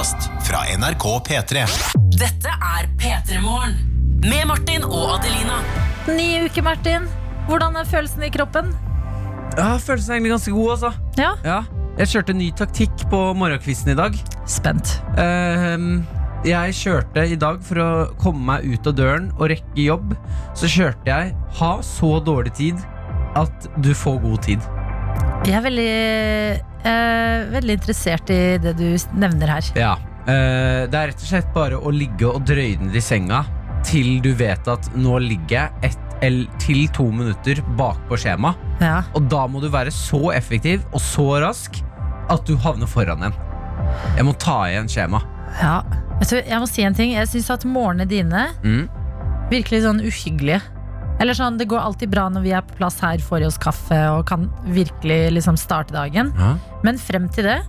podkast fra NRK P3. Dette er P3 Morgen. Med Martin og Adelina. Ni uker, Martin. Hvordan er følelsen i kroppen? Ja, Følelsen er egentlig ganske god, altså. Ja, Ja. Jeg kjørte ny taktikk på morgenkvisten i dag. spent. Uh, jeg kjørte i dag for å komme meg ut av døren og rekke jobb. Så kjørte jeg ha så dårlig tid at du får god tid. Jeg er veldig, eh, veldig interessert i det du nevner her. Ja. eh, det er rett og slett bare å ligge og drøyne i senga til du vet at nå ligger jeg ett eller til to minutter bakpå skjema. Ja. Og da må du være så effektiv og så rask at du havner foran en. Jeg må ta igjen skjema. ja. Jeg, tror, jeg må si en ting. Jeg syns at morgenene dine Mm. virker litt sånn uhyggelige. Eller sånn, Det går alltid bra når vi er på plass her, får i oss kaffe og kan virkelig liksom starte dagen. Ja. Men frem til det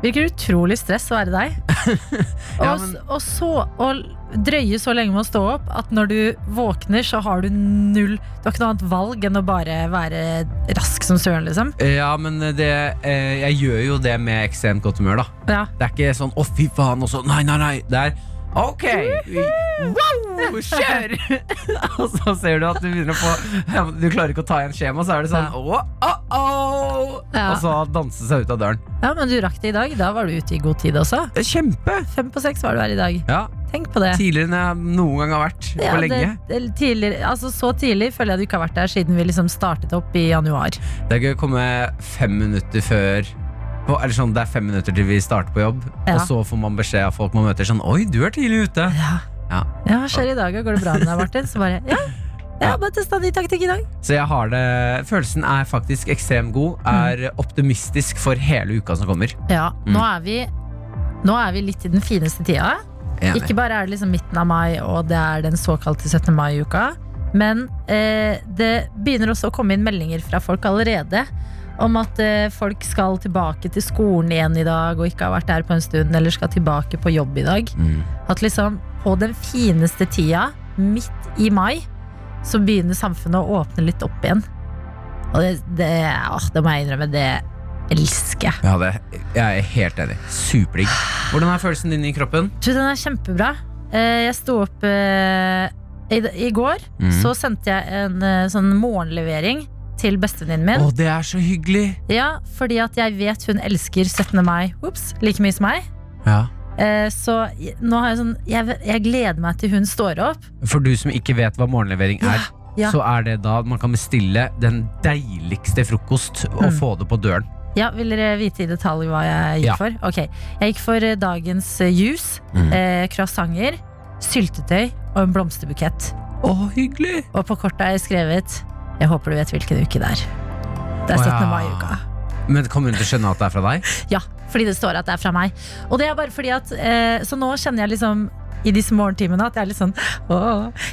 virker utrolig stress å være deg. og, Ja, men- og så å drøye så lenge med å stå opp at når du våkner, så har du null Du har ikke noe annet valg enn å bare være rask som søren, liksom. Ja, men det, eh, jeg gjør jo det med ekstremt godt humør, da. Ja. Det er ikke sånn 'å, fy faen', og så 'nei, nei, nei'. Det er ok, wow, kjør! og så ser du at du begynner å få Du klarer ikke å ta igjen skjema, så er det sånn Ja. oh, oh. å», Ja. Og så danse seg ut av døren. ja, men du rakk det i dag. Da var du ute i god tid også. Kjempe! Fem på seks var du her i dag. Ja, Tenk på det. Tidligere enn jeg noen gang har vært Ja, på lenge. det, det, altså så tidlig føler jeg du ikke har vært der siden vi liksom startet opp i januar. Det er gøy å komme fem minutter før eller sånn, Det er fem minutter til vi starter på jobb, Ja. og så får man beskjed av folk man møter sånn Oi, du er tidlig ute! Ja. Ja. Ja, hva skjer i dag? Går det bra med deg, Martin? Så bare, ja, har bare testa ny taktikk i dag. Så jeg har det Følelsen er faktisk ekstremt god. Er optimistisk for hele uka som kommer. Ja, Mm. nå er vi Nå er vi litt i den fineste tida. Enig. Ikke bare er det liksom midten av mai, og det er den såkalte 17. mai-uka. Men eh, det begynner også å komme inn meldinger fra folk allerede om at eh, folk skal tilbake til skolen igjen i dag og ikke har vært der på en stund, eller skal tilbake på jobb i dag. Mm. At liksom på den fineste tida, midt i mai, så begynner samfunnet å åpne litt opp igjen. Og det, det, åh, det må jeg innrømme, det elsker jeg. Ja, det, jeg er helt enig. Superdigg. Hvordan er følelsen din i kroppen? Du, den er kjempebra. Eh, Jeg sto opp eh, i, i går, mm. så sendte jeg en sånn morgenlevering til bestevenninnen Å, min. det er så hyggelig! Ja, fordi at jeg vet hun elsker 17. mai Ups, like mye som meg. Ja. Eh, Så nå har jeg sånn jeg, jeg gleder meg til hun står opp. For du som ikke vet hva morgenlevering er, ja. så er det da man kan bestille den deiligste frokost og Mm. få det på døren. Ja, Vil dere vite i detalj hva jeg gikk Ja. for? Ok, Jeg gikk for eh, dagens eh, juice, Mm. eh, croissanter, syltetøy og en blomsterbukett. Å, hyggelig! Og på kortet har jeg skrevet Jeg håper du vet hvilken uke det er. Det er Å, 17. ja. mai-uka. Men kommer hun til å skjønne at det er fra deg? Ja, fordi det står at det er fra meg. Og det er bare fordi at eh, Så nå kjenner jeg liksom i disse morgentimene at jeg er litt sånn Å,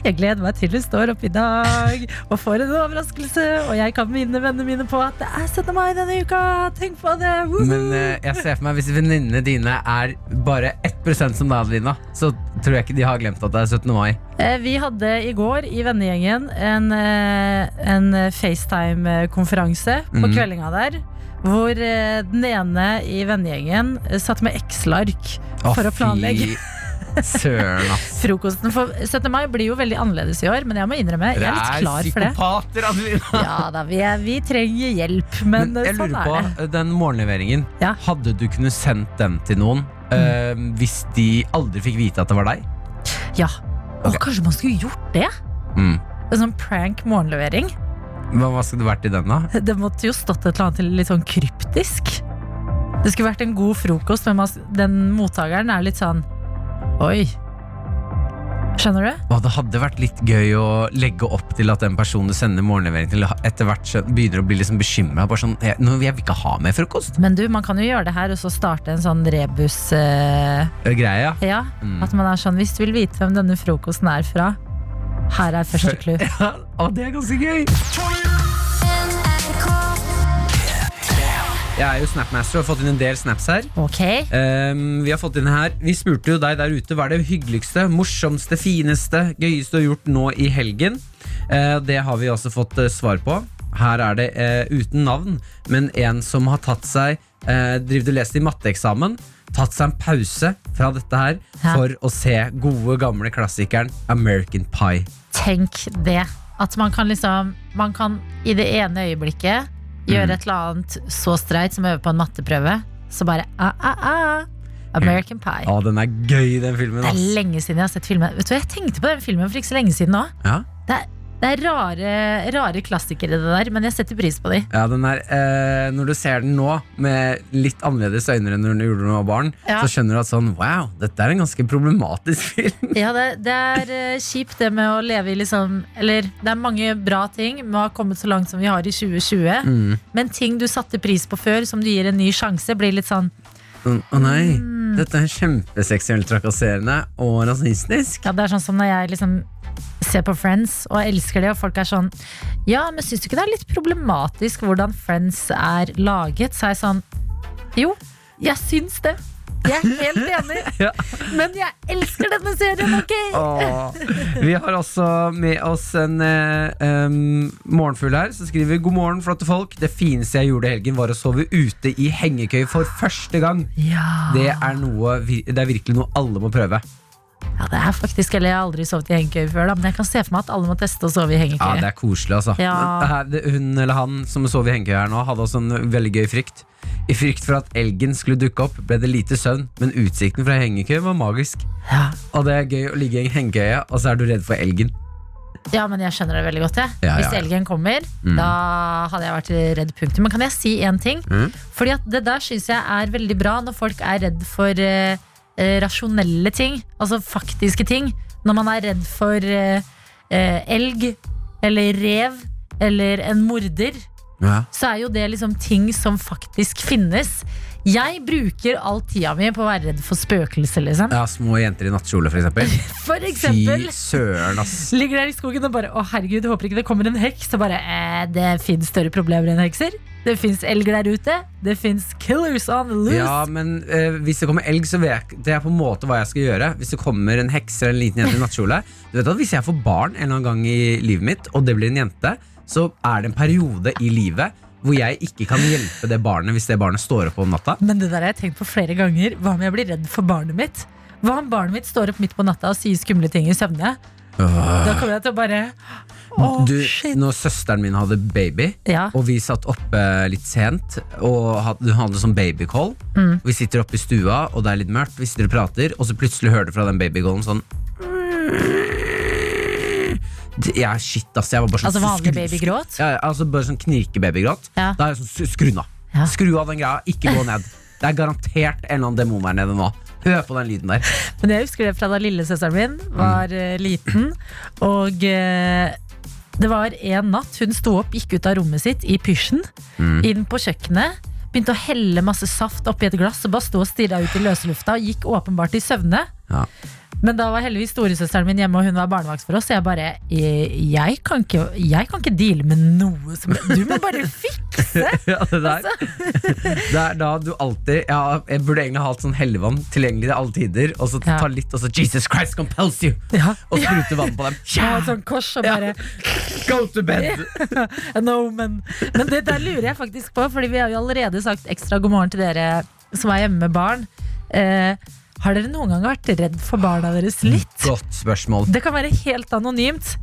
jeg gleder meg til hun står opp i dag og får en overraskelse, og jeg kan minne vennene mine på at det er 17. mai denne uka. Tenk på det! Woohoo! Men eh, jeg ser for meg hvis venninnene dine er bare 1% som deg, Adelina, så tror jeg ikke de har glemt at det er 17. mai. Eh, Vi hadde i går i vennegjengen en, eh, en FaceTime-konferanse på mm. kveldinga der. Hvor eh, den ene i vennegjengen satt med Excel-ark for å planlegge fy Søren, ass. frokosten. For 17. mai blir jo veldig annerledes i år, men jeg må innrømme, jeg er litt klar for det. psykopater, Adelina! Ja da, vi, er, vi trenger hjelp, men, Men jeg sånn lurer på, er det. eh, den morgenleveringen, Ja. hadde du kunnet sendt den til noen eh, hvis de aldri fikk vite at det var deg? Ja. Okay. Ok. kanskje man skulle gjort det? Mm. En sånn prank morgenlevering. Hva, hva skulle det vært i den, da? Det måtte jo stått et eller annet litt sånn kryptisk. Det skulle vært en god frokost, men den mottakeren er litt sånn Oi. Skjønner du? Og det hadde vært litt gøy å legge opp til at den personen du sender morgenlevering til, etter hvert begynner å bli liksom bekymra. Sånn, jeg, jeg vil ikke ha mer frokost. Men du, man kan jo gjøre det her og så starte en sånn rebus-greie. Uh. Ja. Mm. At man er sånn Hvis du vil vite hvem denne frokosten er fra, her er første clou. Ja, og det er ganske gøy! Jeg er jo Snapmaster og har fått inn en del snaps her. Ok. Um, vi har fått inn her Vi spurte jo deg der ute hva er det hyggeligste, morsomste, fineste, gøyeste du har gjort nå i helgen. Uh, det har vi også fått uh, svar på. Her er det uh, uten navn, men en som har tatt seg uh, driver du lest i matteeksamen, tatt seg en pause fra dette her Hæ? for å se gode, gamle klassikeren American Pie. Tenk det. At man kan liksom Man kan i det ene øyeblikket gjøre et eller annet så streit som å øve på en matteprøve. Så bare ah, ah, ah. American Pie. Å, den er gøy, den filmen. Det er lenge siden jeg har sett filmen. Vet du, hva, Jeg tenkte på den filmen for ikke så lenge siden òg. Ja. Det er, det er rare, rare klassikere, det der, men jeg setter pris på de. Ja, den er, eh, Når du ser den nå med litt annerledes øyne enn når du gjorde den var barn, Ja. så skjønner du at sånn, wow, dette er en ganske problematisk film. Ja, det, det er eh, kjipt det med å leve i liksom Eller det er mange bra ting med å ha kommet så langt som vi har i 2020. Mm. Men ting du satte pris på før, som du gir en ny sjanse, blir litt sånn å Å nei, Mm. dette er kjempeseksuelt trakasserende og rasistisk. Ja, det er sånn som når jeg liksom ser på Friends og elsker det, og folk er sånn Ja, men syns du ikke det er litt problematisk hvordan Friends er laget? Så er jeg sånn Jo, jeg syns det. Jeg er helt enig. Ja. Men jeg elsker denne serien, ok? Åh. Vi har også med oss en em, morgenfugl her som skriver God morgen, flotte folk. Det fineste jeg gjorde i helgen, var å sove ute i hengekøye for første gang. Ja. Det er, noe, det er virkelig noe alle må prøve. Ja, det er faktisk Eller jeg har aldri sovet i hengekøye før, da, men jeg kan se for meg at alle må teste å sove i Ja, det er koselig, altså. Ja. Det, hun eller han som sov i hengekøye her nå, hadde også en veldig gøy frykt. I frykt for at elgen skulle dukke opp, ble det lite søvn, men utsikten fra hengekøye var magisk. Ja. Og det er gøy å ligge i en hengekøye, og så er du redd for elgen. ja, men jeg skjønner det veldig godt. Jeg. Ja, ja, Hvis elgen kommer, da hadde jeg vært redd. Punktum. Men kan jeg si én ting? Mm. Fordi at det der syns jeg er veldig bra når folk er redd for eh, eh, rasjonelle ting. Altså faktiske ting. Når man er redd for eh, eh, elg eller rev eller en morder, Ja. så er jo det liksom ting som faktisk finnes. Jeg bruker all tida mi på å være redd for spøkelser, liksom. ja, små jenter i nattkjole, for eksempel. For Fy søren, ass. Ligger der i skogen og bare Å herregud, håper ikke det kommer en heks. Og bare eh, Det fins større problemer enn hekser. Det fins elger der ute. Det fins killers on the loose. Ja, men eh, hvis det kommer elg, så vet jeg Det er på en måte hva jeg skal gjøre. Hvis det kommer en heks eller en liten jente i nattkjole Du vet at Hvis jeg får barn en eller annen gang i livet mitt, og det blir en jente, så er det en periode i livet hvor jeg ikke kan hjelpe det barnet hvis det barnet står opp om natta. Men det der har jeg tenkt på flere ganger. Hva om jeg blir redd for barnet mitt? Hva om barnet mitt står opp midt på natta og sier skumle ting i søvne? Da kommer jeg til å bare oh, Du, når søsteren min hadde baby, Ja. og vi satt oppe litt sent, og hadde, hadde sånn babycall Mm. Vi sitter oppe i stua, og det er litt mørkt, vi sitter og prater, og så plutselig hører du fra den babycallen sånn Ja, shit, ass. Jeg var bare sånn Altså vanlig babygråt? Ja, altså bare sånn knirkebabygråt. Ja. Da er jeg sånn, skru av. Ja. Skru av den greia, ikke gå ned. Det er garantert en eller annen demon der nede nå. Hør på den lyden der. Men jeg husker det fra da lillesøsteren min var mm. liten. Og eh, det var en natt hun sto opp, gikk ut av rommet sitt i pysjen, inn på kjøkkenet. Begynte å helle masse saft oppi et glass og bare stå og stirra ut i løslufta. Og gikk åpenbart i søvne. Ja. Men da var heldigvis storesøsteren min hjemme, og hun var barnevakt for oss. Så jeg bare eh, jeg kan, ikke, jeg kan ikke deale med noe som Du må bare fikse! Ja, det der. Det er da du alltid ja, Jeg burde egentlig ha hatt sånn hellevann tilgjengelig til alle tider, og så ta litt, og så Jesus Christ compels you! Ja. Og sprute vann på dem. Ja! ja sånn kors og bare Go to bed! No, men, men det der lurer jeg faktisk på, Fordi vi har jo allerede sagt ekstra god morgen til dere som er hjemme med barn. Eh, har dere noen gang vært redd for barna deres litt? Godt spørsmål. Det kan være helt anonymt.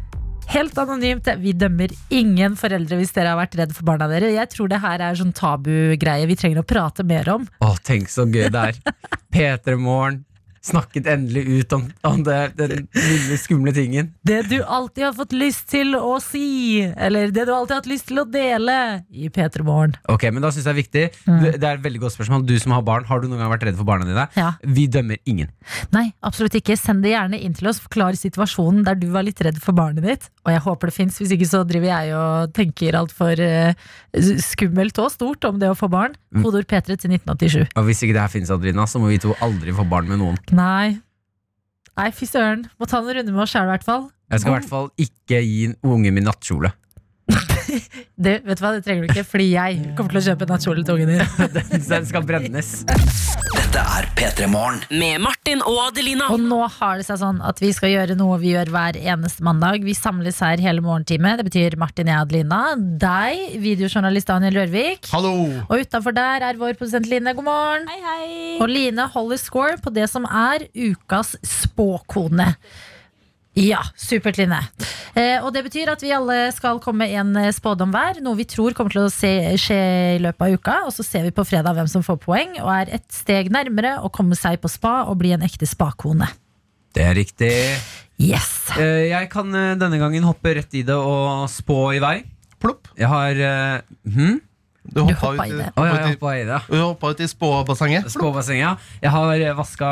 Helt anonymt. Vi dømmer ingen foreldre hvis dere har vært redd for barna deres. Jeg tror det her er sånn tabugreie vi trenger å prate mer om. Å, tenk så gøy det er. P3 Morgen snakket endelig ut om, om det, den lille skumle tingen. Det du alltid har fått lyst til å si, eller det du alltid har hatt lyst til å dele i P3 Morgen. Ok, men da synes jeg Det er viktig Du- Det er et veldig godt spørsmål. Du som har barn, har du noen gang vært redd for barna dine? Ja. Vi dømmer ingen. Nei, absolutt ikke. Send det gjerne inn til oss. Forklar situasjonen der du var litt redd for barnet ditt. Og jeg håper det fins. Hvis ikke så driver jeg og tenker altfor uh, skummelt og stort om det å få barn. Kodord P3 til 1987. Og hvis ikke det her finnes, Adrina, så må vi to aldri få barn med noen. Nei. Nei, fy søren. Må ta en runde med oss sjæl, i hvert fall. Jeg skal i hvert fall ikke gi ungen min nattkjole. Det, vet du hva, det trenger du ikke, fordi jeg kommer til å kjøpe nattkjole til ungen din. Den den skal brennes. Dette er P3 Morgen. Med Martin og Adelina. Og nå har det seg sånn at vi skal gjøre noe vi gjør hver eneste mandag. Vi samles her hele morgentime. Det betyr Martin, jeg, Adelina. Deg, videojournalist Daniel Rørvik. Hallo! Og utafor der er vår produsent Line. God morgen. Hei, hei. Og Line holder score på det som er ukas spåkone. Ja, supert, Line. Eh, og det betyr at vi alle skal komme med en eh, spådom hver. Noe vi tror kommer til å se, skje i løpet av uka. Og så ser vi på fredag hvem som får poeng, og er et steg nærmere å komme seg på spa og bli en ekte spakone. Det er riktig. Yes. Eh, Jeg kan eh, denne gangen hoppe rett i det og spå i vei. Plopp. Jeg har eh, hm? Du Du hoppa ut, i det. ut, hoppa i det. du hoppa ut i spåbassenget. Spåbassenget. Jeg har vaska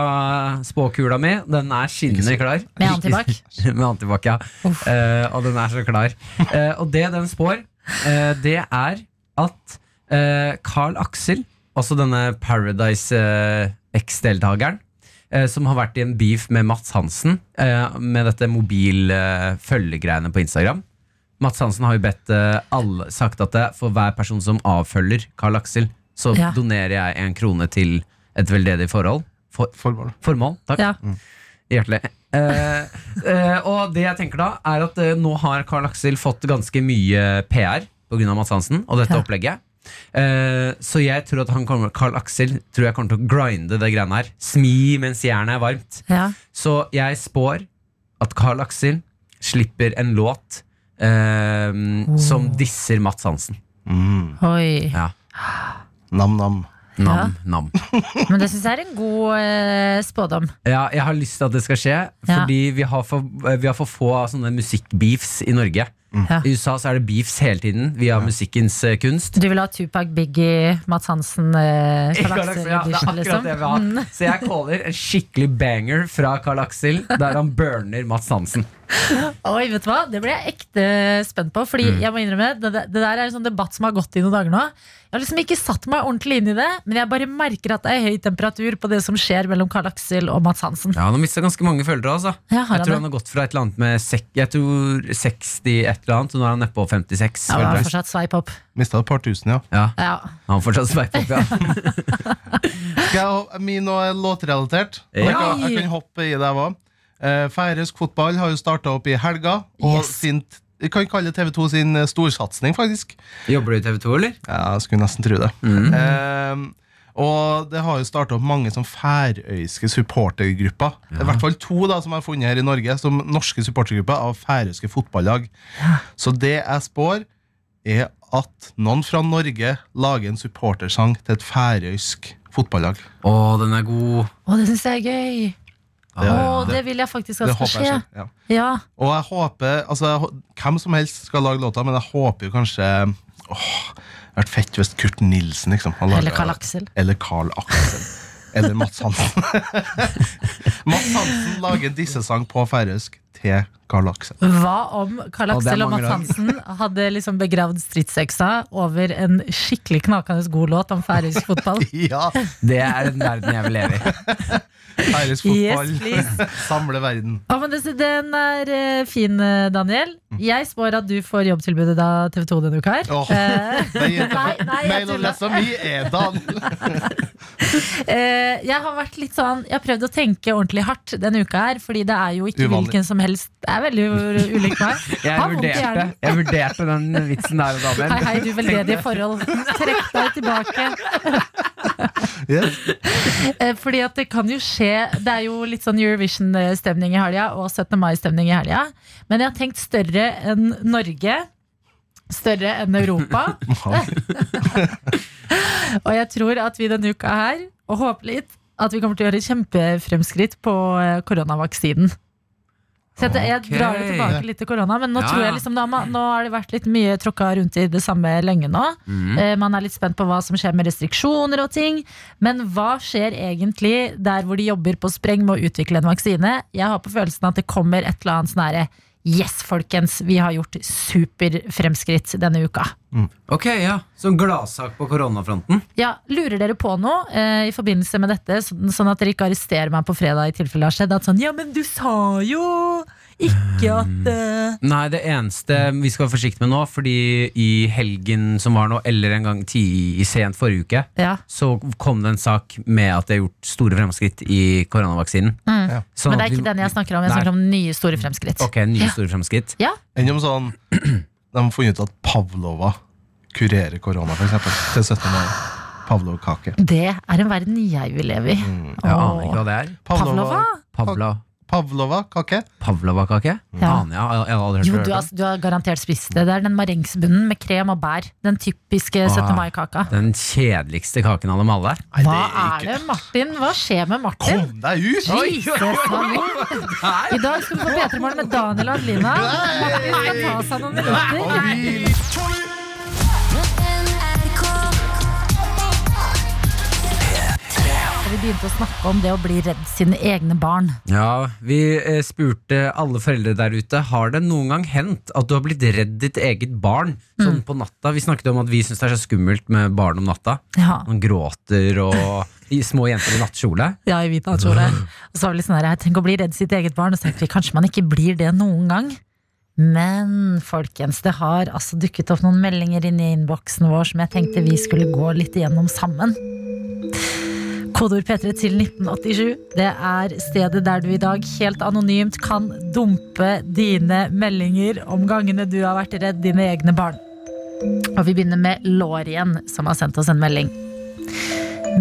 spåkula mi. Den er skinnende klar. Med antibac? Med antibac, ja. Eh, og den er så klar. Uh, og det den spår, uh, det er at eh, Carl Axel, altså denne Paradise X-deltakeren, som har vært i en beef med Mats Hansen med dette mobil-følgegreiene på Instagram. Mats Hansen har jo bedt eh, alle sagt at det, for hver person som avfølger Carl Aksel, så Ja. donerer jeg en krone til et veldedig forhold. For, Formål. formål. Takk. Ja. Hjertelig. Eh, eh, og det jeg tenker da, er at eh, nå har Carl Aksel fått ganske mye PR pga. Mads Hansen og dette Ja. opplegget. Eh, så jeg tror at han kommer, Carl Aksel tror jeg kommer til å grinde det greiene her. Smi mens jernet er varmt. Ja. Så jeg spår at Carl Aksel slipper en låt eh, som disser Mats Hansen. Mm. Oi. Ja. Nam-nam. Nam, nam. Men det syns jeg er en god eh, spådom. Ja, jeg har lyst til at det skal skje, fordi vi, har for, vi har for få sånne musikkbeefs i Norge. Ja. I USA så er det beefs hele tiden via musikkens uh, kunst. Du vil ha Tupac, Biggie, Mats Hansen, uh, Karl Axel, ja, det er edition, akkurat liksom? det vi har. Mm. Så jeg caller en skikkelig banger fra Karl Aksel, der han burner Mats Hansen. Oi, vet du hva? Det ble jeg ekte spent på. Fordi Mm. jeg må innrømme Det, det der er en sånn debatt som har gått i noen dager nå. Jeg har liksom ikke satt meg ordentlig inn i det, men jeg bare merker at det er høy temperatur på det som skjer mellom Karl Aksel og Mats Hansen. Ja, Han har mista ganske mange følgere. Altså. Ja, Jeg tror det? han har gått fra et eller annet med sek Jeg tror 60 et eller annet, så nå er han nedpå 56 Ja, han har fortsatt sveip opp. Mista et par tusen, ja. Ja, Ja. han fortsatt sveip opp, ja. Skal jeg, ha- min er låtrelatert. Ja. Jeg, kan, jeg kan hoppe i deg òg. var. Eh, Færøysk fotball har jo starta opp i helga. Og Yes. sin, vi kan kalle TV 2 sin eh, storsatsing, faktisk. Jobber du i TV 2, eller? Ja, jeg skulle nesten tro det. Eh, og det har jo starta opp mange sånn færøyske supportergrupper. Det er I hvert fall to da som jeg har funnet her i Norge, som norske supportergrupper av færøyske fotballag. Så det jeg spår, er at noen fra Norge lager en supportersang til et færøysk fotballag. Å, den er god. Å, det syns jeg er gøy! Det- Å, det vil jeg faktisk at Det skal skje. Ja. Ja. Og jeg håper altså, Hvem som helst skal lage låta, men jeg håper jo kanskje Åh, Det vært fett hvis Kurt Nilsen liksom, har laget- Eller Karl Aksel. Eller Carl Aksel. Eller Mats Hansen. Mats Hansen lager disse dissesang på færøysk til Carl Aksel. Hva om Karl Aksel er og Mats Hansen hadde liksom begravd stridsøksa over en skikkelig knakende god låt om færøysk fotball? Ja! Det er den verden jeg vil leve i. Yes, fotball yes, samler verden. Ja, men det, den er eh, fin, eh, Daniel. Jeg spår at du får jobbtilbudet da TV 2 denne uka her. Oh, Nei, jeg Mailadressa mi er eh, jeg har vært litt sånn Jeg har prøvd å tenke ordentlig hardt denne uka her, fordi det er jo ikke Uvanlig. hvilken som helst Det er veldig ulik meg. Jeg vurderte, jeg vurderte den vitsen der, Hei, da. hei, du veldedige forhold. Trekk deg tilbake. Yes. Fordi at det kan jo skje Det er jo litt sånn Eurovision-stemning i helga og 17. mai-stemning i helga. Men jeg har tenkt større enn Norge. Større enn Europa. og jeg tror at vi denne uka her, og håper litt, at vi kommer til å gjøre kjempefremskritt på eh, koronavaksinen. Så jeg, jeg drar det tilbake litt til korona, men nå Ja, tror jeg liksom da, Nå har det vært litt mye tråkka rundt i det samme lenge nå. Mm. Eh, Man er litt spent på hva som skjer med restriksjoner og ting. Men hva skjer egentlig der hvor de jobber på spreng med å utvikle en vaksine? Jeg har på følelsen at det kommer et eller annet sånn herre Yes, folkens, vi har gjort superfremskritt denne uka. Ok, ja. Så gladsak på koronafronten. Ja, Lurer dere på noe eh, i forbindelse med dette, sånn, sånn at dere ikke arresterer meg på fredag i tilfelle det har skjedd? At sånn, ja, men du sa jo ikke at uh... Nei, det eneste vi skal være forsiktige med nå, fordi i helgen som var nå, eller en gang ti, i sent forrige uke, Ja. så kom det en sak med at det er gjort store fremskritt i koronavaksinen. Mm. Sånn Men det er ikke den jeg snakker om. Jeg snakker om nye store fremskritt. Ok, nye store fremskritt. Ja, Enn om sånn De har funnet ut at Pavlova kurerer korona, eksempel. Til 17. mai. Pavlov-kake. Det er en verden jeg vil leve i. Jeg aner ikke hva det er. Pavlova? Pavla, Pavlova-kake. Pavlova-kake? Ja. Aner jeg, jeg, har aldri Jo, du har, du har garantert spist det. Det er den marengsbunnen med krem og bær. Den typiske 17. Ah. mai-kaka. Den kjedeligste kaken av dem alle. Nei, Hva det er det, Martin? Hva skjer med Martin? Kom deg ut! Jesus. I dag skal du få P3 Morgen med Daniel og Adelina. Martin skal ta seg noen minutter. Vi begynte å snakke om det å bli redd sine egne barn. Ja, Vi eh, spurte alle foreldre der ute Har det noen gang hendt at du har blitt redd ditt eget barn sånn på natta. Vi snakket om at vi syns det er så skummelt med barn om natta. Ja, Man gråter og i små jenter i nattkjole. ja i hvit nattkjole. Og så var vi litt sånn her, tenk å bli redd sitt eget barn. Og så tenkte vi kanskje man ikke blir det noen gang. Men folkens, det har altså dukket opp noen meldinger inn i innboksen vår som jeg tenkte vi skulle gå litt igjennom sammen. Kodeord P3 til 1987. Det er stedet der du i dag helt anonymt kan dumpe dine meldinger om gangene du har vært redd dine egne barn. Og vi begynner med Lorien, som har sendt oss en melding.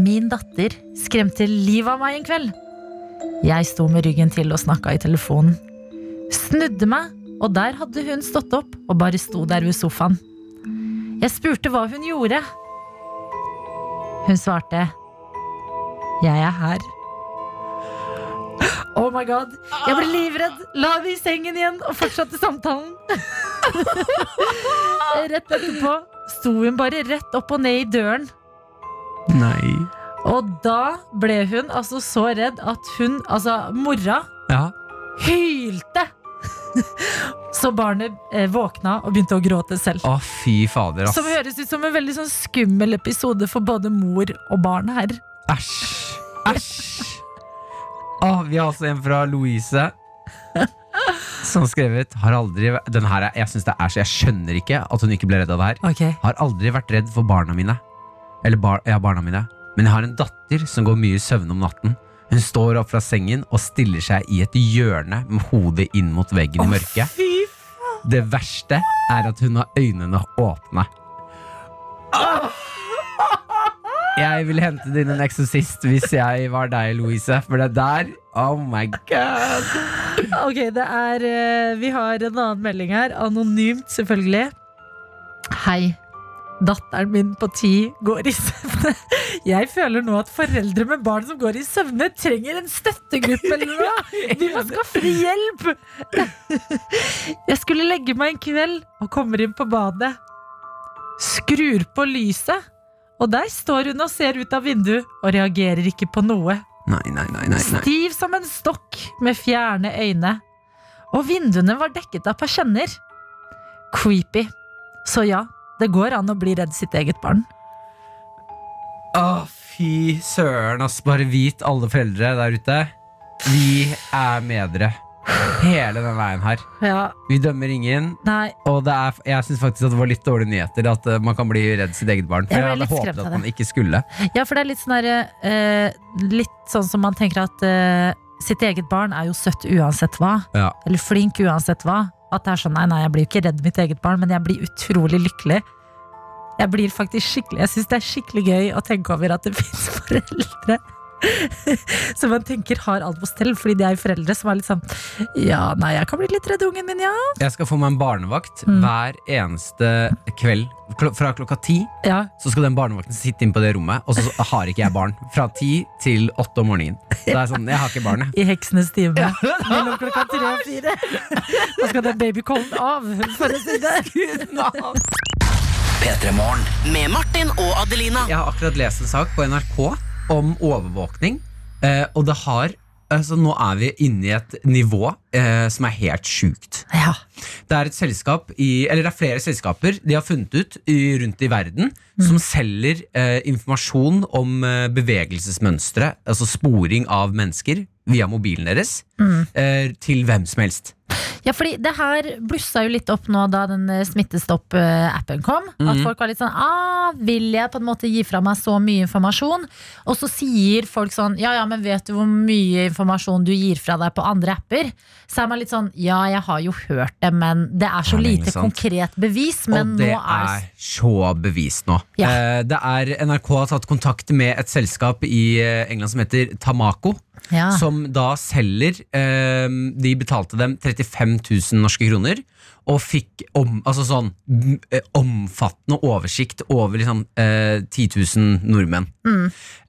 Min datter skremte livet av meg en kveld. Jeg sto med ryggen til og snakka i telefonen. Snudde meg, og der hadde hun stått opp og bare sto der ved sofaen. Jeg spurte hva hun gjorde. Hun svarte Jeg er her. Oh my god. Jeg ble livredd, la henne i sengen igjen og fortsatte samtalen. Rett etterpå sto hun bare rett opp og ned i døren. Nei. Og da ble hun altså så redd at hun, altså mora, Ja. hylte. Så barnet eh, våkna og begynte å gråte selv. Å, fy fader, ass. Som høres ut som en veldig sånn skummel episode for både mor og barn her. Æsj. Æsj. Å, vi har altså en fra Louise. Som skrevet har aldri, den her er, Jeg synes det er så Jeg skjønner ikke at hun ikke ble redd av det her. Ok, Har aldri vært redd for barna mine. Eller bar, ja, barna mine. Men jeg har en datter som går mye i søvn om natten. Hun står opp fra sengen og stiller seg i et hjørne med hodet inn mot veggen i mørket. Fy Det verste er at hun har øynene åpne. Jeg ville hente inn en eksorsist hvis jeg var deg, Louise. For det der Oh my god. Ok, det er eh, Vi har en annen melding her. Anonymt, selvfølgelig. Hei. Datteren min på ti går i søvne. Jeg føler nå at foreldre med barn som går i søvne, trenger en støttegruppe eller noe. De må skaffe hjelp! Jeg skulle legge meg en kveld og kommer inn på badet. Skrur på lyset, og der står hun og ser ut av vinduet og reagerer ikke på noe. Nei, nei, nei, nei, nei. Stiv som en stokk med fjerne øyne. Og vinduene var dekket av persienner. Creepy. Så ja, det går an å bli redd sitt eget barn. Å, fy søren, ass. Bare vit, alle foreldre der ute. Vi er med dere. Hele den veien her. Ja, Vi dømmer ingen. nei, Og det er, jeg syns faktisk at det var litt dårlige nyheter at eh, man kan bli redd sitt eget barn. For Jeg jeg, hadde håpet at man ikke skulle. ja, for det er litt sånn der, uh, Litt sånn som man tenker at uh, sitt eget barn er jo søtt uansett hva. Ja. Eller flink uansett hva. At det er sånn, nei, nei, jeg blir jo ikke redd mitt eget barn, men jeg blir utrolig lykkelig. Jeg blir faktisk skikkelig Jeg syns det er skikkelig gøy å tenke over at det fins foreldre som man tenker har alt på stell, fordi de er foreldre som er litt sånn Ja, nei, jeg kan bli litt redd ungen min, ja. Jeg skal få meg en barnevakt Mm. hver eneste kveld. Fra klokka ti ja. så skal den barnevakten sitte inn på det rommet, og så har ikke jeg barn. Fra ti til åtte om morgenen. Det er sånn, Jeg har ikke barn, jeg. I heksenes time. Mellom klokka tre og fire. Da skal den babycallen av, for å si det. Med Martin og Adelina. Jeg har akkurat lest en sak på NRK om overvåkning, eh, og det har altså, nå er vi inne i et nivå eh, som er helt sjukt. Ja. Det er et selskap i, eller det er flere selskaper de har funnet ut i, rundt i verden som selger eh, informasjon om eh, bevegelsesmønstre, altså sporing av mennesker via mobilen deres, eh, til hvem som helst. Ja, fordi det her blussa jo litt opp nå da den eh, Smittestopp-appen kom. At Mhm. folk var litt sånn ah, Vil jeg på en måte gi fra meg så mye informasjon? Og så sier folk sånn Ja, ja, men vet du hvor mye informasjon du gir fra deg på andre apper? Så er man litt sånn Ja, jeg har jo hørt det, men det er så Det er lite sant. konkret bevis. Men og det nå er er så bevis nå. Ja. Eh, det er NRK har tatt kontakt med et selskap i eh, England som heter Tamako. ja. Som da selger De betalte dem 35 000 norske kroner. Og fikk om, altså sånn, eh, omfattende oversikt over liksom, eh, 10 000 nordmenn.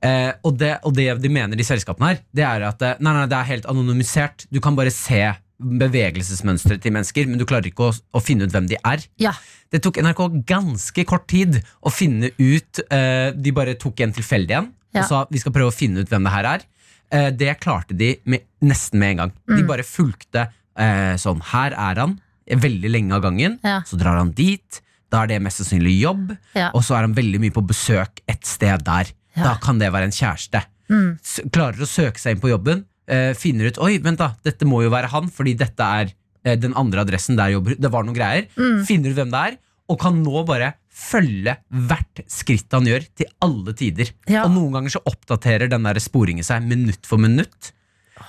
Eh, og, det, og det de mener, de selskapene her, det er at eh, nei, nei, det er helt anonymisert. Du kan bare se bevegelsesmønsteret til mennesker, men du klarer ikke å, å finne ut hvem de er. ja. Det tok NRK ganske kort tid å finne ut eh, De bare tok en tilfeldig en Ja. og sa vi skal prøve å finne ut hvem det her er. Eh, det klarte de med, nesten med en gang. Mm. De bare fulgte eh, sånn Her er han, veldig lenge av gangen. Ja. Så drar han dit. Da er det mest sannsynlig jobb. Ja. Og så er han veldig mye på besøk et sted der. Ja. Da kan det være en kjæreste. Mm. Klarer å søke seg inn på jobben. Eh, finner ut Oi, vent da, dette må jo være han, fordi dette er eh, den andre adressen der jobber Det var noen greier. Mm. Finner ut hvem det er, og kan nå bare følge hvert skritt han gjør, til alle tider. Og noen ganger så oppdaterer den der sporingen seg minutt for minutt.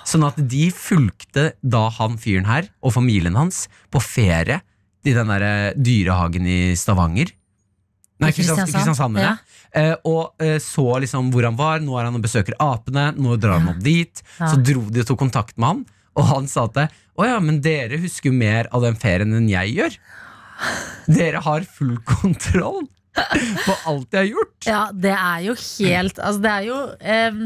Sånn at de fulgte da han fyren her og familien hans på ferie i den der eh, dyrehagen i Stavanger. Nei, Kristiansand, Kristiansand. ja. Eh, og eh, så liksom hvor han var. Nå er han og besøker apene. Nå drar han opp dit. Ja. Så dro de og tok kontakt med han, og han sa at å ja, men dere husker jo mer av den ferien enn jeg gjør. Dere har full kontroll på alt jeg har gjort. Ja, det er jo helt Altså, det er jo em,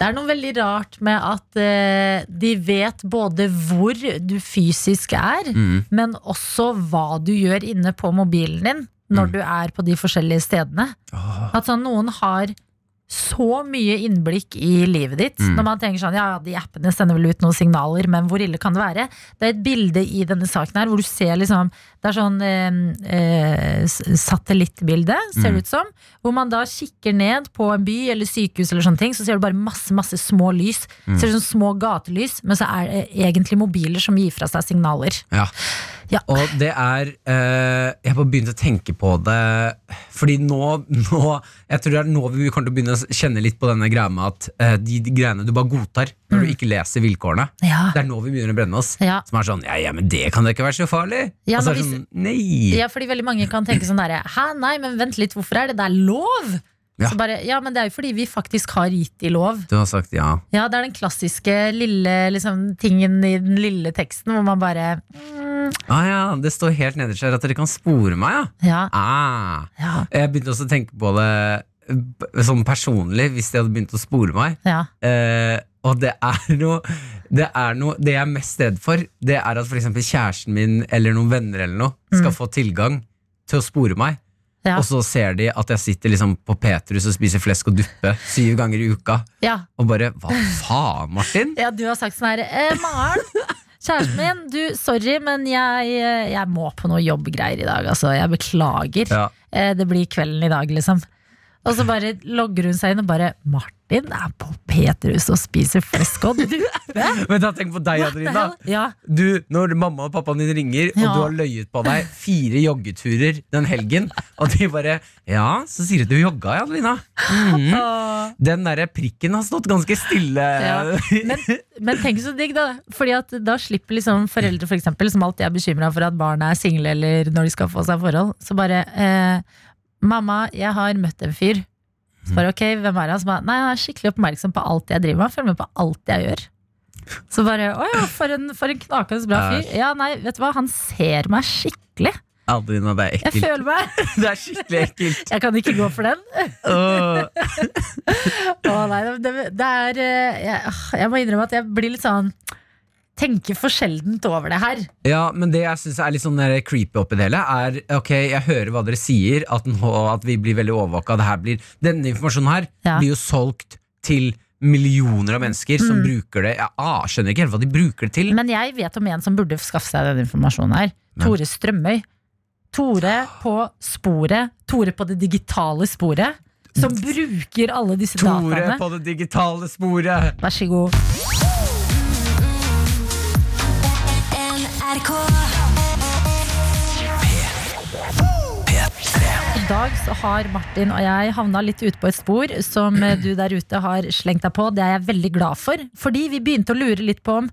Det er noe veldig rart med at eh, de vet både hvor du fysisk er, Mm. men også hva du gjør inne på mobilen din når Mm. du er på de forskjellige stedene. At sånn, noen har så mye innblikk i livet ditt. Mm. Når man tenker sånn, ja, de appene sender vel ut noen signaler, men hvor ille kan det være? Det er et bilde i denne saken her hvor du ser liksom Det er sånn eh, eh, satellittbilde, ser Mm. det ut som. Hvor man da kikker ned på en by eller sykehus, eller sånne ting, så ser du bare masse masse små lys. Mm. Ser ut som små gatelys, men så er det egentlig mobiler som gir fra seg signaler. Ja. Ja. Og det er eh, Jeg har begynt å tenke på det Fordi nå, nå Jeg tror det er nå vi kommer til å begynne å kjenne litt på denne greia med at eh, de, de greiene du bare godtar når du ikke leser vilkårene. Ja. Det er nå vi begynner å brenne oss. Ja. Som er sånn Ja, ja, men det kan da ikke være så farlig. Ja, og så det hvis- sånn Nei. Ja, fordi veldig mange kan tenke sånn derre Hæ, nei, men vent litt, hvorfor er det der lov? Ja. Bare, ja, men det er jo fordi vi faktisk har gitt de lov. Du har sagt ja. Ja, det er den klassiske lille liksom, tingen i den lille teksten hvor man bare mm, Ah, ja, det står helt nederst her at dere kan spore meg, ja. Ja, Ah. ja, Jeg begynte også å tenke på det sånn personlig, hvis de hadde begynt å spore meg. ja. Eh, og det er noe Det er noe Det jeg er mest redd for, det er at eksempel kjæresten min eller noen venner eller noe skal få tilgang til å spore meg. Ja. Og så ser de at jeg sitter liksom på Petrus og spiser flesk og duppe syv ganger i uka. ja. Og bare Hva faen, Martin? Ja, du har sagt sånn her eh, Maren, kjæresten min, du, sorry, men jeg, eh, jeg må på noe jobbgreier i dag. Altså, jeg beklager. Ja. Eh, det blir kvelden i dag, liksom. Og så bare logger hun seg inn og bare Martin er på Petrus og spiser flesk og duppe. Men da tenk på deg, Adelina. Ja, Du, Når mamma og pappaen din ringer, og du har løyet på deg fire joggeturer den helgen, og de bare Ja, så sier du du jogga, ja, Adelina. Mm. Den derre prikken har stått ganske stille. Ja. Men, men tenk så digg, da. Fordi at da slipper liksom foreldre for eksempel, som alltid er bekymra for at barna er single eller når de skal få seg forhold, så bare eh, 'Mamma, jeg har møtt en fyr.' Så bare ok, hvem er han? Så bare, Nei, han er skikkelig oppmerksom på alt jeg driver med. Han følger med på alt jeg gjør. Så bare Å ja, for en, for en knakende bra fyr. Ja, nei, vet du hva, han ser meg skikkelig. Adelina, det er ekkelt. Jeg føler meg Det er skikkelig ekkelt. Jeg kan ikke gå for den. Åh. oh nei, det, det er eh, jeg, jeg må innrømme at jeg blir litt sånn Tenker for sjeldent over det her. Ja, men det jeg synes er litt sånn creepy oppi det hele, er Ok, jeg hører hva dere sier, at, nå, at vi blir veldig overvåka. Det her blir, denne informasjonen her Ja. blir jo solgt til millioner av mennesker Mm. som bruker det. Jeg ah, skjønner ikke helt hva de bruker det til. Men jeg vet om en som burde skaffe seg den informasjonen her. Tore Strømøy. Tore på sporet. Tore på det digitale sporet. Som bruker alle disse Tore dataene. på det digitale sporet. Vær så god. I dag så har Martin og jeg havna litt ute på et spor som du der ute har slengt deg på. Det er jeg veldig glad for. Fordi vi begynte å lure litt på om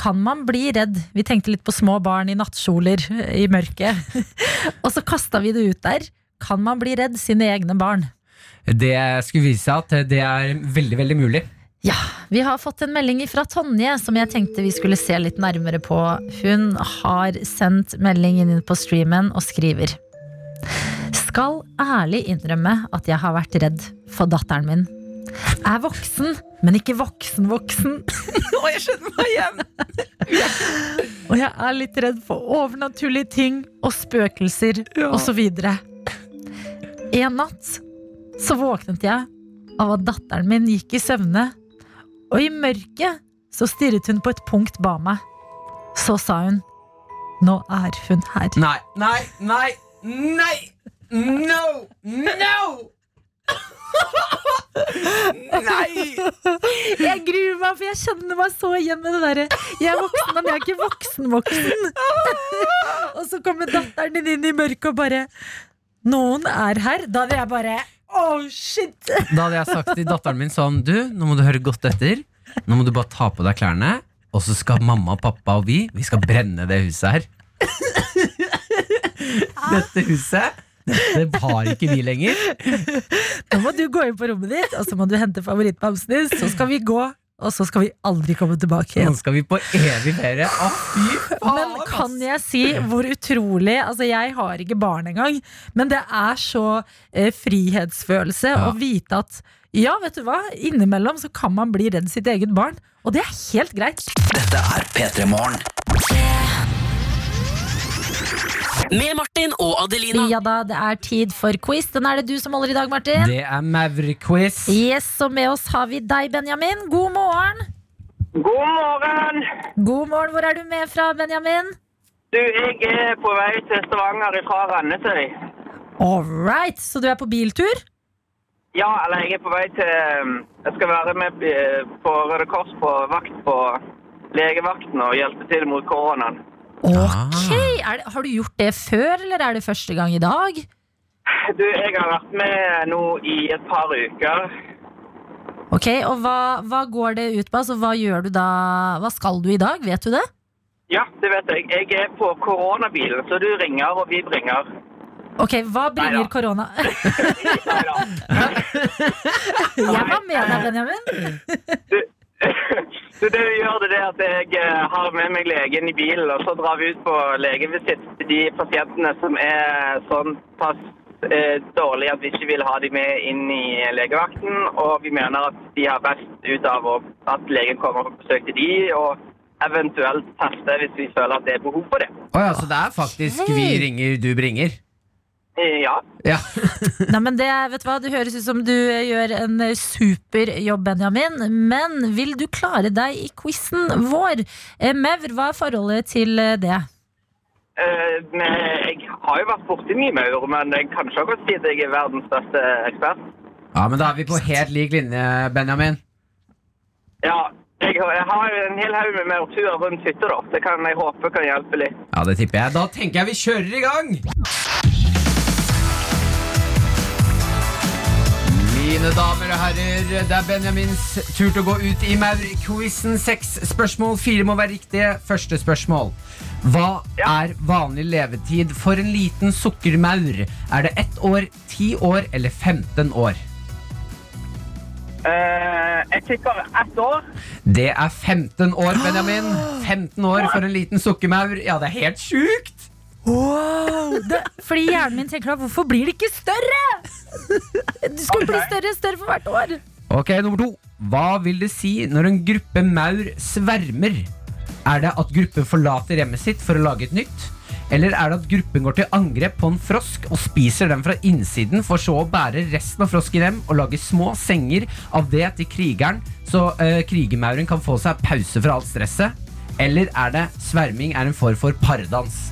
kan man bli redd? Vi tenkte litt på små barn i nattkjoler i mørket. og så kasta vi det ut der. Kan man bli redd sine egne barn? Det skulle vise seg at det er veldig, veldig mulig. Ja, Vi har fått en melding fra Tonje som jeg tenkte vi skulle se litt nærmere på. Hun har sendt melding inn på streamen og skriver Skal ærlig innrømme at jeg har vært redd for datteren min. Er voksen, men ikke voksen-voksen. Å, jeg skjønner meg igjen! Og jeg er litt redd for overnaturlige ting og spøkelser og så videre. En natt så våknet jeg av at datteren min gikk i søvne, og i mørket så stirret hun på et punkt ba meg. Så sa hun Nå er hun her. Nei, nei, nei, nei! No! No! Nei! Jeg gruer meg, for jeg kjenner meg så igjen med det derre Jeg er voksen, men jeg er ikke voksen-voksen. og så kommer datteren din inn i mørket og bare Noen er her. Da vil jeg bare Oh, shit! Da hadde jeg sagt til datteren min sånn Du, nå må du høre godt etter. Nå må du bare ta på deg klærne, og så skal mamma, pappa og vi Vi skal brenne det huset her. Dette huset Dette har ikke vi lenger. Nå må du gå inn på rommet ditt, og så må du hente favorittbamsen din. Så skal vi gå, og så skal vi aldri komme tilbake Nå skal vi på evig ferie. Ah, fy faen! Men kan jeg si hvor utrolig Altså, jeg har ikke barn engang, men det er så eh, frihetsfølelse Ja. å vite at ja, vet du hva? Innimellom så kan man bli redd sitt eget barn, og det er helt greit. Dette er P3 Morgen. Med Martin og Adelina. Ja da, det er tid for quiz. Den er det du som holder i dag, Martin. Det er Maverick-quiz. Yes, og med oss har vi deg, Benjamin. God morgen. God morgen! God morgen, Hvor er du med fra, Benjamin? Du, jeg er på vei til Stavanger fra Randesøy. All right, så du er på biltur? Ja, eller jeg er på vei til Jeg skal være med eh, på Røde Kors på vakt på legevakten og hjelpe til mot koronaen. Ok, er det, Har du gjort det før, eller er det første gang i dag? Du, jeg har vært med nå i et par uker. Ok, og hva, hva går det ut på? Altså, hva gjør du da? Hva skal du i dag? Vet du det? Ja, det vet jeg. Jeg er på koronabilen, så du ringer, og vi bringer. Ok, hva bringer korona? Jeg var med deg, Benjamin. Du, så det vi gjør, det er at jeg eh, har med meg legen i bilen, og så drar vi ut på legevisitt til de pasientene som er sånn pass eh, dårlige at vi ikke vil ha dem med inn i legevakten, og vi mener at de har best ut av at legen kommer på besøk til de, og eventuelt teste hvis vi føler at det er behov for det. Å ja, så det er faktisk vi ringer, du bringer? Eh, Ja, Ja. Nei, men det, vet du hva, det høres ut som du eh, gjør en eh, super jobb, Benjamin. Men vil du klare deg i quizen vår? Mevr, hva er forholdet til det? Uh, men jeg har jo vært borti mye maur, men jeg kan ikke godt si at jeg er verdens beste ekspert. ja, men da er vi på helt lik linje, Benjamin. Ja, jeg, har en hel haug med maurtuer rundt hytta, da. Det kan jeg håpe kan hjelpe litt. Ja, det tipper jeg. Da tenker jeg vi kjører i gang! Mine damer og herrer, det er Benjamins tur til å gå ut i Maur-quizen. Seks spørsmål, fire må være riktige. Første spørsmål. Hva er vanlig levetid for en liten sukkermaur? Er det ett år, ti år eller 15 år? Eh, jeg tipper ett år. Det er 15 år, Benjamin. 15 år for en liten sukkermaur. Ja, det er helt sjukt! Wow! Det, fordi hjernen min tenker da, hvorfor blir det ikke større? Det skulle bli større og større for hvert år. Ok, nummer to. Hva vil det si når en gruppe maur svermer? Er det at gruppen forlater hjemmet sitt for å lage et nytt? Eller er det at gruppen går til angrep på en frosk og spiser den fra innsiden, for så å bære resten av frosken hjem og lage små senger av det til krigeren, så uh, krigermauren kan få seg pause fra alt stresset? Eller er det sverming er en form for pardans?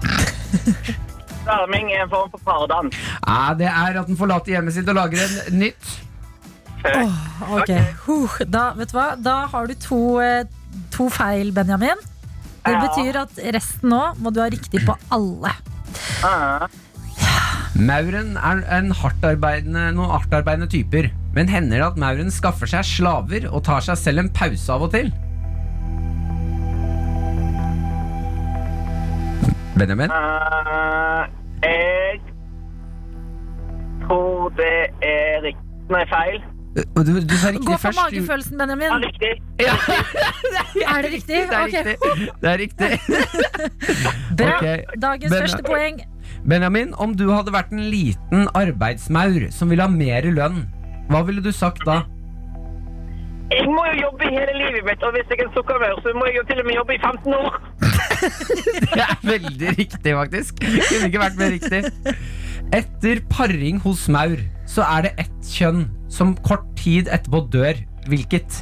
Sverming er en form for pardans. Ja, det er at den forlater hjemmet sitt og lager en nytt. Ok, huh. da, vet du hva? da har du to, eh, to feil, Benjamin. Det Ja. betyr at resten nå må du ha riktig på alle. Ah. Mauren er en hardtarbeidende, noen hardtarbeidende typer. Men hender det at mauren skaffer seg slaver og tar seg selv en pause av og til? Benjamin? Uh, jeg tror det er riktig. Nei, feil. Du, du sa riktig Gå for magefølelsen, Benjamin. Ja, Benjamin. riktig. Ja. Er det riktig? Det er okay. riktig. Det er riktig. Bra. Okay. Dagens Ben- første poeng. Benjamin, om du hadde vært en liten arbeidsmaur som ville ha mer lønn, hva ville du sagt da? Jeg må jo jobbe hele livet mitt, og hvis jeg er en sukkermaur, så må jeg jo til og med jobbe i 15 år. Det er veldig riktig, faktisk. Kunne ikke vært mer riktig. Etter paring hos maur så er det ett kjønn som kort tid etterpå dør. Hvilket?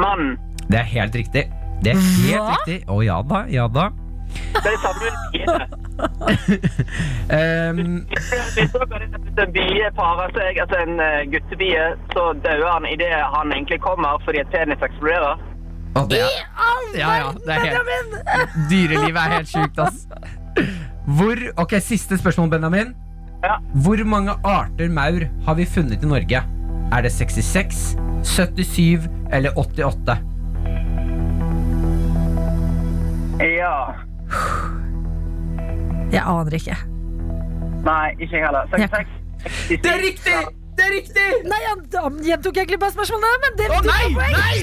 Mann. Det er helt riktig. Det er helt Hva? riktig. Å ja da, ja da. Det er det samme. Ehm, Hvis dere bare sett en bie parer seg, altså en eh, guttebie, så dauer han idet han egentlig kommer fordi et penis eksploderer. Og det er, ja, ja, det er helt, Benjamin! dyrelivet er helt sjukt, ass. Hvor, ok, Siste spørsmål, Benjamin. Ja. Hvor mange arter maur har vi funnet i Norge? Er det 66, 77 eller 88? Ja. Jeg aner ikke. Nei, ikke jeg heller. 66. Det er riktig! Det er riktig! Nei, han, han gjentok egentlig bare spørsmålet, men det Å nei! poeng. nei!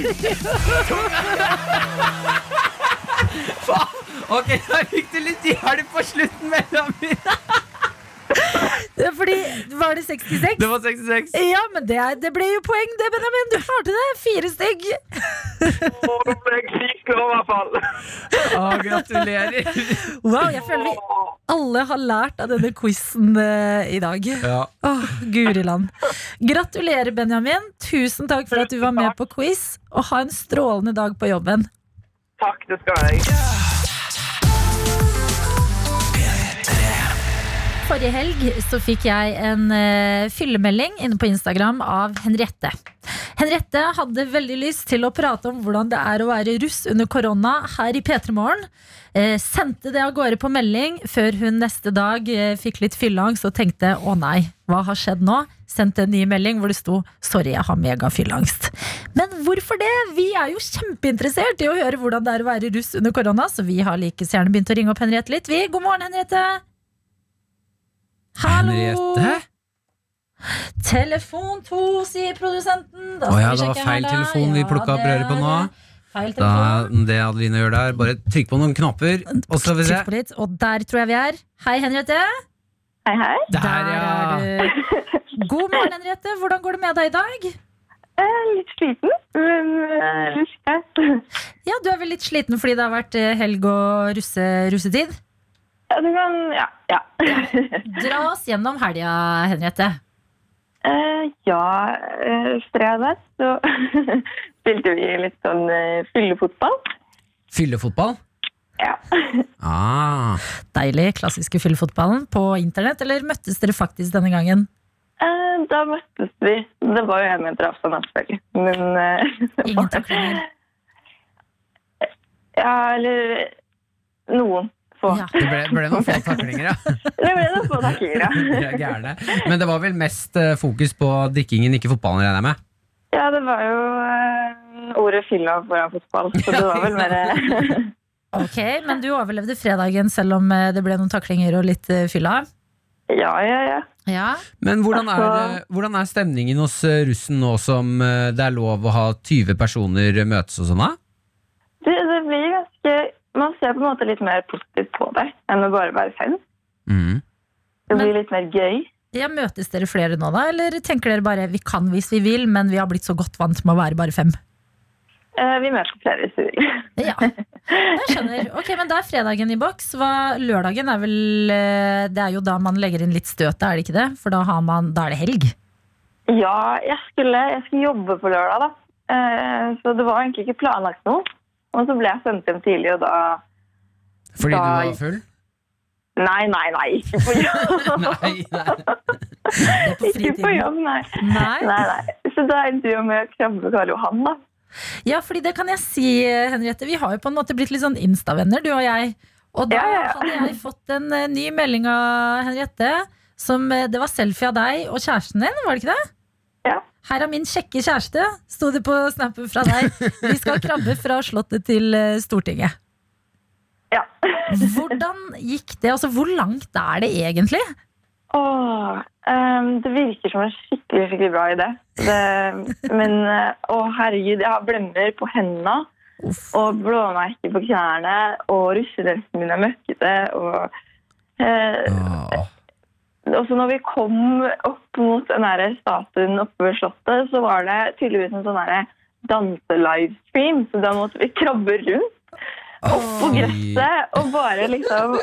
Faen! Ok, da fikk du litt hjelp på slutten, Benjamin. Det Fordi, var det 66? Det var 66. Ja, men det, er, det ble jo poeng, det, Benjamin. Du klarte det. Fire stygg. Å, nå ble jeg sykt glad, i hvert fall. Å, gratulerer. Wow, jeg føler vi alle har lært av denne quizen eh, i dag. Ja. Åh, Guriland. Gratulerer, Benjamin. Tusen takk for at du var med på quiz. Og ha en strålende dag på jobben. Takk, det skal jeg. Forrige helg så fikk jeg en uh, fyllemelding inne på Instagram av Henriette. Henriette hadde veldig lyst til å prate om hvordan det er å være russ under korona her i P3 Morgen. Uh, sendte det av gårde på melding før hun neste dag uh, fikk litt fylleangst og tenkte å nei, hva har skjedd nå? Sendte en ny melding hvor det sto sorry, jeg har megafylleangst. Men hvorfor det? Vi er jo kjempeinteressert i å høre hvordan det er å være russ under korona, så vi har like gjerne begynt å ringe opp Henriette litt. Vi, god morgen, Henriette. Hallo! Henriette? Telefon to, sier produsenten. Da Å ja, vi det var feil telefon vi Ja, plukket opp røret på nå. Da, det Adeline gjør der, bare trykk på noen knapper, og så vi se. Litt, og der tror jeg vi er. Hei, Henriette. Hei, hei. Der, ja. er du. God morgen, Henriette. Hvordan går det med deg i dag? Er litt sliten, men uh, ruskes. Ja, Du er vel litt sliten fordi det har vært eh, helg og russe, russetid? Ja, du kan Ja. ja. Dra oss gjennom helga, Henriette. Uh, ja, uh, fredag så spilte vi litt sånn uh, fyllefotball. Fyllefotball? Ja. Ah. Deilig. Klassiske fyllefotballen på internett, eller møttes dere faktisk denne gangen? Eh, da møttes vi. Det var jo en meter avstand, selvfølgelig. Men eh, Ingen taklinger? Ja, eller noen få. Ja. Det ble, ble noen få taklinger, ja. Det ble noen få taklinger, ja. Er. Men det var vel mest eh, fokus på drikkingen, ikke fotballen, regner jeg med? Ja, det var jo uh, ordet fylla foran fotball, så det var vel mer Ok, Men du overlevde fredagen selv om eh, det ble noen taklinger og litt fylla? Ja, ja, ja. Ja. Men hvordan er, Altså- hvordan er stemningen hos russen nå som det er lov å ha 20 personer møtes og sånn? da? Det, det ser på en måte litt mer positivt på det enn å bare være fem. Mm. Det Men- blir litt mer gøy. ja. Møtes dere flere nå, da? Eller tenker dere bare vi kan hvis vi vil, men vi har blitt så godt vant med å være bare fem? eh, vi møtes flere hvis vi vil. Ja, jeg skjønner. Ok, men da er fredagen i boks. Hva, lørdagen er vel eh, Det er jo da man legger inn litt støtet, er det ikke det? For da, har man, da er det helg. Ja, jeg skulle, jeg skulle jobbe på lørdag, da. Eh, så det var egentlig ikke planlagt noe. Og så ble jeg sendt hjem tidlig, og da Fordi du var full? Nei, nei, nei, ikke på jobb. Nei, nei. Er ikke på jobb, nei. Nei. Nei, nei. Så da vi jo med krabbe Karl Johan, da. Ja, fordi det kan jeg si, Henriette. Vi har jo på en måte blitt litt sånn Insta-venner, du og jeg. Og da Ja, ja, ja. hadde jeg fått en eh, ny melding av Henriette. Som, eh, det var selfie av deg og kjæresten din, var det ikke det? Ja. Her er min kjekke kjæreste, sto det på snappen fra deg. Vi skal krabbe fra Slottet til eh, Stortinget. Ja. Hvordan gikk det? Altså, hvor langt er det egentlig? Åh, um, det virker som en skikkelig, skikkelig bra idé. Det, men eh, å herregud, jeg har blemmer på hendene og blåmerker på knærne, og russedressen min er møkkete. Og, eh, ah. og så når vi kom opp mot den der statuen oppe ved Slottet, så var det tydeligvis en sånn danse-livestream, så da måtte vi krabbe rundt opp på Fy. gresset og bare liksom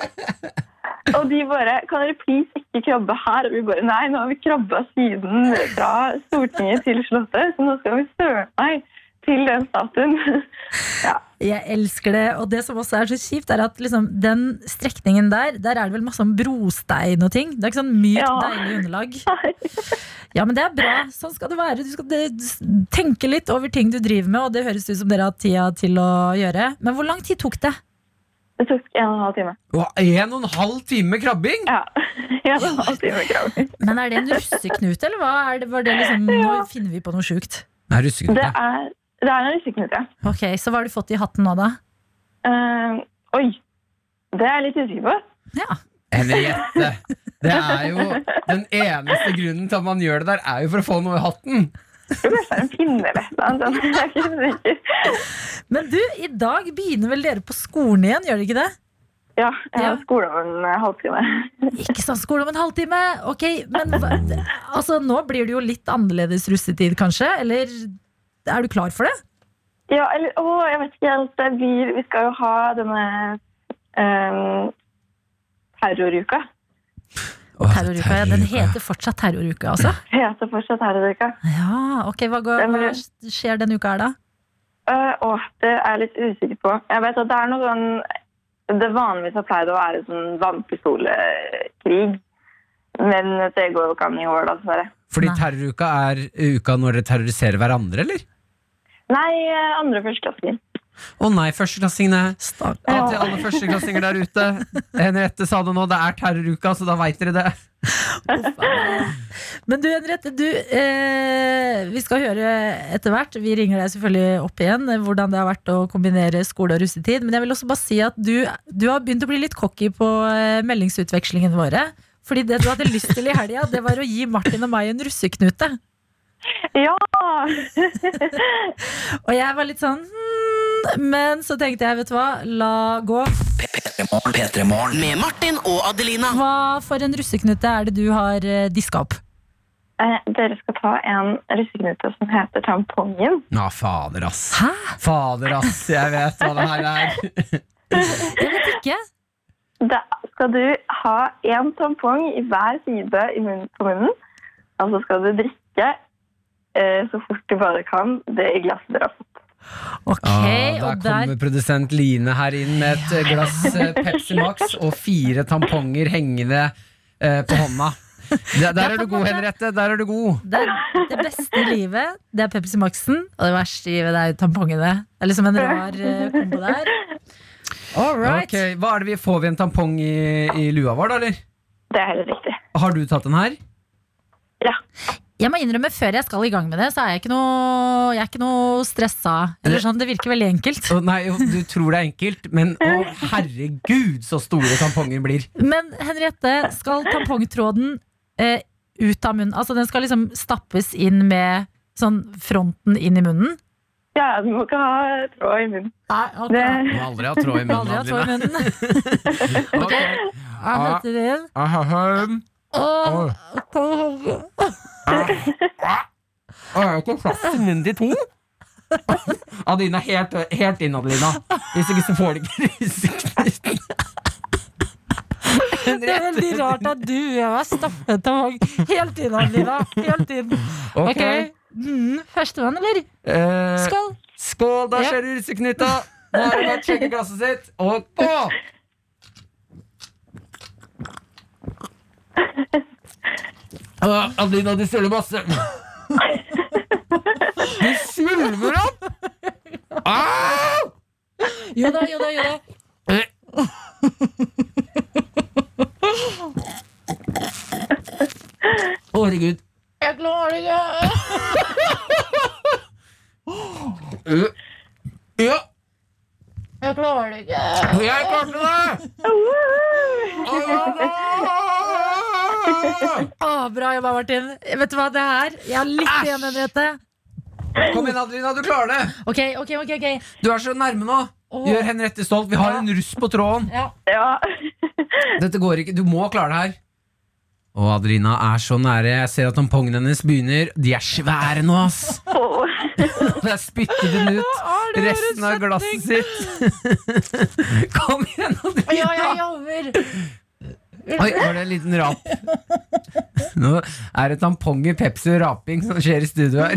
Og de bare Kan dere please ikke krabbe her? Og vi bare Nei, nå har vi krabba siden fra Stortinget til Slottet, så nå skal vi søren meg til den statuen. Ja. Jeg elsker det. Og det som også er så kjipt, er at liksom, den strekningen der, der er det vel masse om brostein og ting. Det er ikke sånn mykt, Ja. deilig underlag. Ja, men det er bra. Sånn skal det være. Du skal tenke litt over ting du driver med, og det høres ut som dere har tida til å gjøre. Men hvor lang tid tok det? Det tok en og en halv time. Og en og en halv time krabbing? Ja. En og en halv time krabbing. Men er det en russeknute, eller hva? Er det, var det liksom, nå finner vi på noe sjukt. Nei, Det russeknute. er, det er en russeknute, ja. Ok, Så hva har du fått i hatten nå, da? Eh, oi. Det er jeg litt usikker på. Ja. Henriette. Det er jo Den eneste grunnen til at man gjør det der, er jo for å få noe i hatten. Tror kanskje det er en pinne eller et annet. Jeg er ikke sikker. Men du, i dag begynner vel dere på skolen igjen, gjør dere ikke det? Ja, jeg har skole om en halvtime. Ikke sånn skole om en halvtime. Ok, men altså, nå blir det jo litt annerledes russetid, kanskje? Eller er du klar for det? Ja, eller å, jeg vet ikke helt. Vi, vi skal jo ha denne um, terroruka. Oh, Terroruka, ja, Den heter fortsatt Terroruka, altså? Heter fortsatt terroruka. Ja, ok, Hva, går, hva skjer denne uka her, da? Uh, å, det er jeg litt usikker på. Jeg vet at det er noe sånn Det vanligvis har pleid å være sånn vannpistolkrig. Men det går jo ikke an i år, dessverre. Fordi Nei. terroruka er uka når dere terroriserer hverandre, eller? Nei, eh, andre førsteklassinger. Å nei, førsteklassingene. Ja, til alle førsteklassinger der ute. Henriette sa det nå, det er terroruka, så da veit dere det. Men du, Henriette, du, eh, vi skal høre etter hvert. Vi ringer deg selvfølgelig opp igjen eh, hvordan det har vært å kombinere skole og russetid. Men jeg vil også bare si at du, du har begynt å bli litt cocky på eh, meldingsutvekslingen våre. Fordi det du hadde lyst til i helga, det var å gi Martin og meg en russeknute. Ja! Og jeg var litt sånn hmm, Men så tenkte jeg, vet du hva, la gå. P3morgen. P3morgen. Med Martin og Adelina. Hva for en russeknute er det du har eh, diska opp? Eh, dere skal ta en russeknute som heter tampongen. Nå, fader, ass. Hæ? Fader, ass. Jeg vet hva det her er. Jeg vet ikke. Da skal du ha én tampong i hver side i munnen, på munnen. Og så skal du drikke eh, så fort du bare kan det i glasset dere har fått. Ok, Ah, der og der kommer produsent Line her inn med et eh, glass eh, Pepsi Max og fire tamponger hengende eh, på hånda. Der, der er du god, Henriette. Der er du god. det, det beste i livet, det er Pepsi Max-en. Og det verste i livet, det er tampongene. Det er liksom en rar eh, kombo der. All right. Ok, hva er det vi Får vi en tampong i, i lua vår, da, eller? Det er helt riktig. Har du tatt den her? Ja. Jeg må innrømme, før jeg skal i gang med det, så er jeg ikke noe, jeg er ikke noe stressa. Eller sånn, Det virker veldig enkelt. Oh, nei, du tror det er enkelt, men å herregud, så store tamponger blir. Men Henriette, skal tampongtråden eh, ut av munnen? Altså Den skal liksom stappes inn med sånn fronten inn i munnen? Ja, du må ikke ha tråd i munnen. Nei, okay. Det, Du må aldri ha tråd i munnen. munnen. Ok. Jeg heter det Jeg har Åh, Jeg har det ikke plass i munnen til to? Adelina, helt, helt inn, Adelina. Hvis ikke så får du ikke ruseknuten. Det er veldig rart at du er stappet av Helt inn, Adelina. Helt inn. Ok. Ok. Mm, Førstemann, eller? Eh, Skål. skål, da skjer det russeknuta! Nå har hun bare å sjekke glasset sitt, og på! Ah, Adelina, du søler masse. Du svulmer opp! Au! Jo da, jo da, jo da. Å, herregud. Jeg klarer det ikke. Ja, Jeg klarer det ikke. jeg klarte det! Å, bra jobba, Martin. Vet du hva, det her Jeg har litt igjen, Henriette. Kom igjen, Adelina, du klarer det! Ok, ok, ok. ok Du er så nærme nå. Åh. Gjør Henriette stolt. Vi har en russ på tråden. Ja. Ja. Dette går ikke. Du må klare det her. Og Adelina er så nære. Jeg ser at tampongene hennes begynner. De er svære nå, ass. Oh. Der spytter hun ut resten av glasset sitt. Kom igjen, Ja, jeg jobber. Oi, var det en liten rap? Nå er det tamponger, Pepsi og raping som skjer i studio her.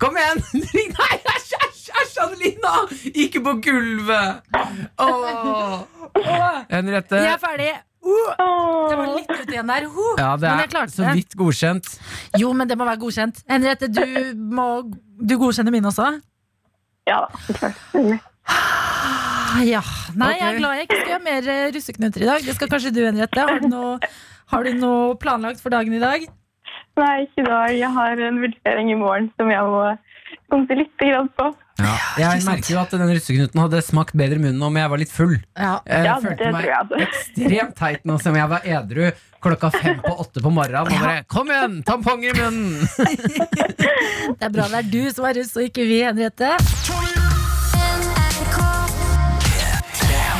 Kom igjen! Nei, æsj, æsj, æsj, Adelina! Ikke på gulvet! Åh. Henriette. Jeg er ferdig. Det var litt ut igjen der. Uh, Ja, det men er klarte så det. vidt godkjent. Jo, men det må være godkjent. Henriette, du må Du godkjenner mine også? Ja da. Ja. Nei, jeg er glad jeg ikke skal gjøre mer eh, russeknuter i dag. Det skal kanskje du, Henriette. Har du noe, har du noe planlagt for dagen i dag? Nei, ikke i dag. Jeg har en vurdering i morgen som jeg må konse litt grann på. Jeg merker jo at den russeknuten hadde smakt bedre i munnen om jeg var litt full. Ja. Jeg Ja, det følte tror meg jeg, ekstremt teit nå som jeg var edru klokka fem på åtte på morgenen. Og bare, Kom igjen, tamponger i munnen! Det er bra det er du som er russ, og ikke vi, Henriette.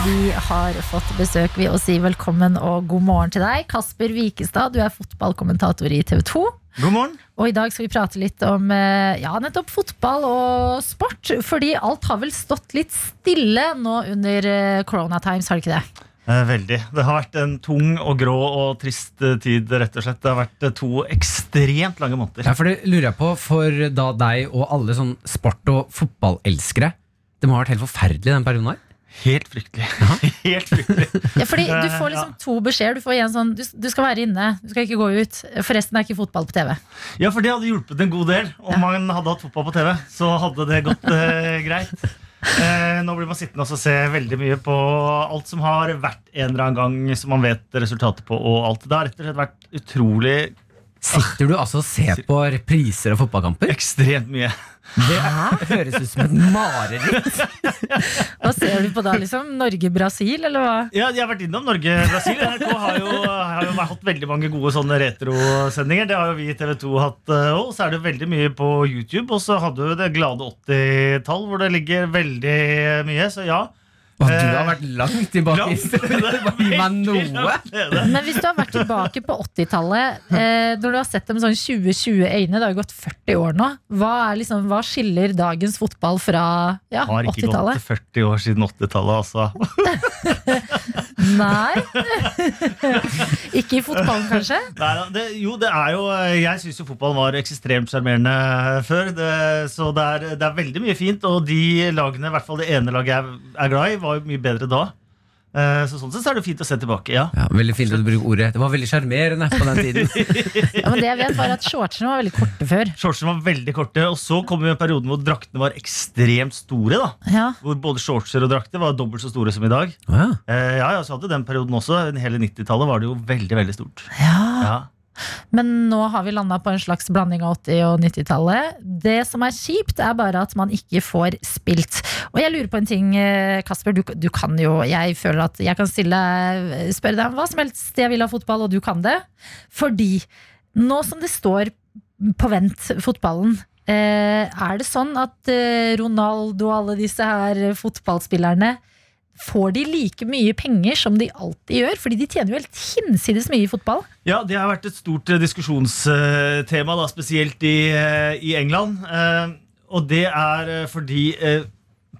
Vi har fått besøk ved å si velkommen og god morgen til deg. Kasper Wikestad, du er fotballkommentator i TV 2. God morgen. Og i dag skal vi prate litt om eh, ja, nettopp fotball og sport. Fordi alt har vel stått litt stille nå under eh, Corona Times, har det ikke det? Eh, veldig. Det har vært en tung og grå og trist tid, rett og slett. Det har vært to ekstremt lange måneder. Ja, for det lurer jeg på for da deg og alle sånn sport- og fotballelskere. Det må ha vært helt forferdelig den perioden her. Helt fryktelig. Helt fryktelig. Ja, fordi du får liksom to beskjeder. Du får igjen sånn du, du skal være inne, du skal ikke gå ut. Forresten er ikke fotball på TV. Ja, for det hadde hjulpet en god del. Om man hadde hatt fotball på TV, så hadde det gått eh, greit. Eh, nå blir man sittende og se veldig mye på alt som har vært en eller annen gang, som man vet resultatet på. og alt. Det har rett og slett vært utrolig Sitter du altså og ser på repriser av fotballkamper? ekstremt mye. Det høres ut som et mareritt. Hva ser du på da, liksom? Norge-Brasil, eller hva? Ja, jeg har vært innom Norge-Brasil. NRK har jo, har jo hatt veldig mange gode sånne retrosendinger. Det har jo vi i TV 2 hatt òg. Så er det veldig mye på YouTube. Og så hadde du det glade 80-tall, hvor det ligger veldig mye. Så ja. Og du har vært langt tilbake i historien. Gi meg noe. Men hvis du har vært tilbake på 80-tallet, eh, når du har sett dem sånn 20-20 øyne, det har jo gått 40 år nå, hva, er liksom, hva skiller dagens fotball fra ja, Har ikke gått 80-tallet? 40 år siden 80-tallet, altså. Nei. ikke i fotballen, kanskje? Nei, det, jo, det er jo Jeg syns jo fotball var ekstremt sjarmerende før. Det, så det er, det er veldig mye fint. Og de lagene, i hvert fall det ene laget jeg er glad i, var jo mye bedre da. Eh, Så sånn sett er det fint å se tilbake. Ja. Ja, veldig fint at du bruker ordet. Det var veldig sjarmerende på den tiden. Ja, men det jeg vet var at Shortsene var veldig korte før. Shortsene var veldig korte, og så kom jo en periode hvor draktene var ekstremt store. da Ja. Hvor både shortser og drakter var dobbelt så store som i dag. Ja. Eh, ja, ja, så hadde den perioden også. Hele 90-tallet var det jo veldig veldig stort. ja. Ja. Men nå har vi landa på en slags blanding av 80- og 90-tallet. Det som er kjipt, er bare at man ikke får spilt. Og jeg lurer på en ting, eh, Kasper. Du, du kan jo Jeg føler at jeg kan stille spørre deg om hva som helst jeg vil ha fotball, og du kan det. Fordi nå som det står på vent, fotballen, eh, er det sånn at eh, Ronaldo og alle disse her fotballspillerne Får de like mye penger som de alltid gjør? Fordi de tjener jo helt hinsides mye i fotball. Ja, Det har vært et stort eh, diskusjonstema, da, spesielt i, eh, i England. Eh, og det er fordi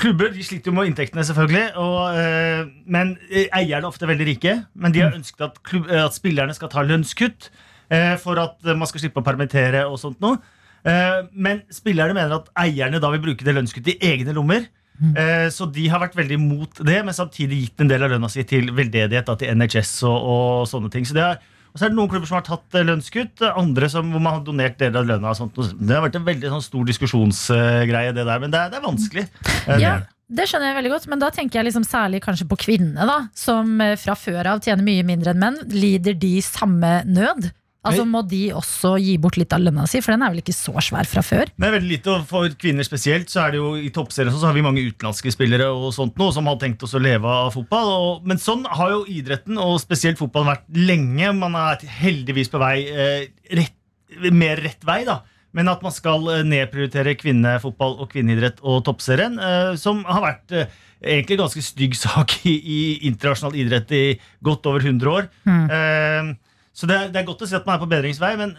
klubber de sliter jo med inntektene, selvfølgelig. Og, eh, men eierne er ofte veldig rike. Men de har ønsket at, klubb, at spillerne skal ta lønnskutt eh, for at man skal slippe å permittere og sånt noe. Eh, men spillerne mener at eierne da vil bruke det lønnskuttet i egne lommer. Eh, Så de har vært veldig imot det, men samtidig gitt en del av lønna si til veldedighet, da, til NHS og, og sånne ting. Så det er, og så er det noen klubber som har tatt eh, lønnskutt, andre som, hvor man har donert deler av lønna. Det har vært en veldig sånn, stor diskusjonsgreie, det der, men det er, det er vanskelig. Eh, Ja, det. skjønner jeg veldig godt, men da tenker jeg liksom særlig kanskje på kvinnene, da, som fra før av tjener mye mindre enn menn. Lider de samme nød? Altså Må de også gi bort litt av lønna si, for den er vel ikke så svær fra før? Er veldig lite, og For kvinner spesielt så er det jo i toppserien så har vi mange utenlandske spillere og sånt noe, som har tenkt oss å leve av fotball. Og, men sånn har jo idretten, og spesielt fotballen, vært lenge. Man er heldigvis på vei eh, rett, mer rett vei. da men at man skal eh, nedprioritere kvinnefotball og kvinneidrett og toppserien, eh, som har vært eh, egentlig ganske stygg sak i, i internasjonal idrett i godt over 100 år. Eh, så det er, det er godt å si at man er på bedringsvei, men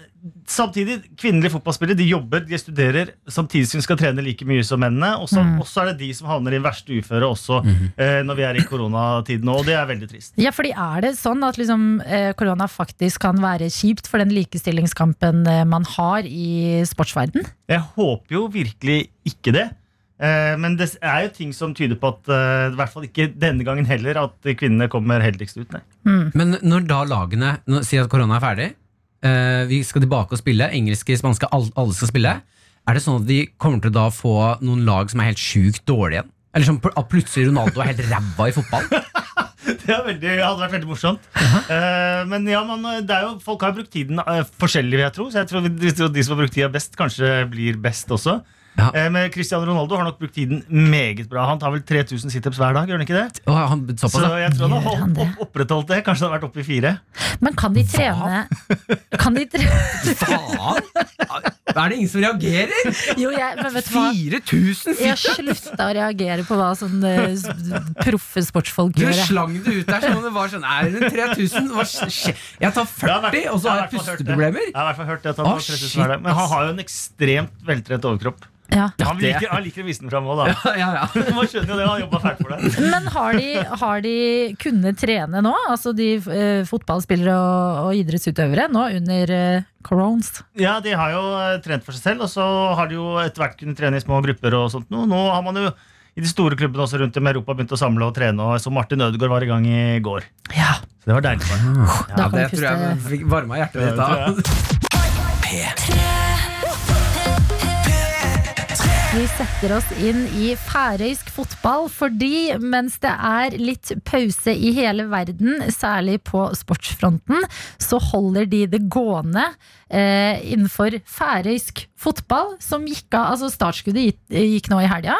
samtidig, kvinnelige fotballspillere de jobber, de studerer, samtidig som de skal trene like mye som mennene. Og så mm. er det de som havner i verste uføre også eh, når vi er i koronatiden nå, og det er veldig trist. Ja, fordi er det sånn at liksom, eh, korona faktisk kan være kjipt for den likestillingskampen eh, man har i sportsverden? Jeg håper jo virkelig ikke det. Eh, Men det er jo ting som tyder på at eh, i hvert fall ikke denne gangen heller at kvinnene kommer heldigst ut. Mm. Men når da lagene når, sier at korona er ferdig, eh, vi skal tilbake og spille, engelske, spanske, alle, skal spille, er det sånn at de kommer til å da få noen lag som er helt sjukt dårlige igjen? Eller som pl- at plutselig Ronaldo er helt ræva i fotball? Det er veldig, hadde vært veldig morsomt. Eh, men ja, man, det er jo, folk har brukt tiden uh, forskjellig, vil jeg tro. Så jeg tror de, de som har brukt tida best, kanskje blir best også. Ja. Eh, men Cristiano Ronaldo har nok brukt tiden meget bra. Han tar vel 3000 situps hver dag? gjør han ikke det? Oh, han, såpass, Så jeg tror han har Gjør han det? opp, opprettholdt det. Kanskje det har vært oppe i fire. Men kan de trene Kan de trene Faen! Er det ingen som reagerer? Jo, jeg, men vet du hva? 4000 Jeg slutta å reagere på hva sånne uh, proffe sportsfolk Du slang det ut der som om det var sånn Er det 3000? Hva skje- Jeg tar 40, og så har jeg pusteproblemer. Jeg har i hvert fall hørt det at han oh, 3000 shit, hver dag. Men han har jo en ekstremt veltrent overkropp. Ja. Han, liker, han liker å vise den fram òg, da. Ja, ja, ja. Man skjønner jo det, han jobba fælt for det. Men har de, har de, kunnet trene nå, altså de eh, fotballspillere og, og, idrettsutøvere, nå under eh, corons? Ja, de har jo eh, trent for seg selv, og så har de jo etter hvert kunnet trene i små grupper og sånt noe. Nå har man jo i de store klubbene også rundt om Europa begynt å samle og trene. Og så Martin Ødegaard var i gang i går. Ja. Så det var deilig. Ja, det tror jeg varma hjertet ditt av. P3 Vi setter oss inn i færøysk fotball fordi mens det er litt pause i hele verden, særlig på sportsfronten, så holder de det gående eh, innenfor færøysk fotball, som gikk av Altså startskuddet gikk, gikk nå i helga.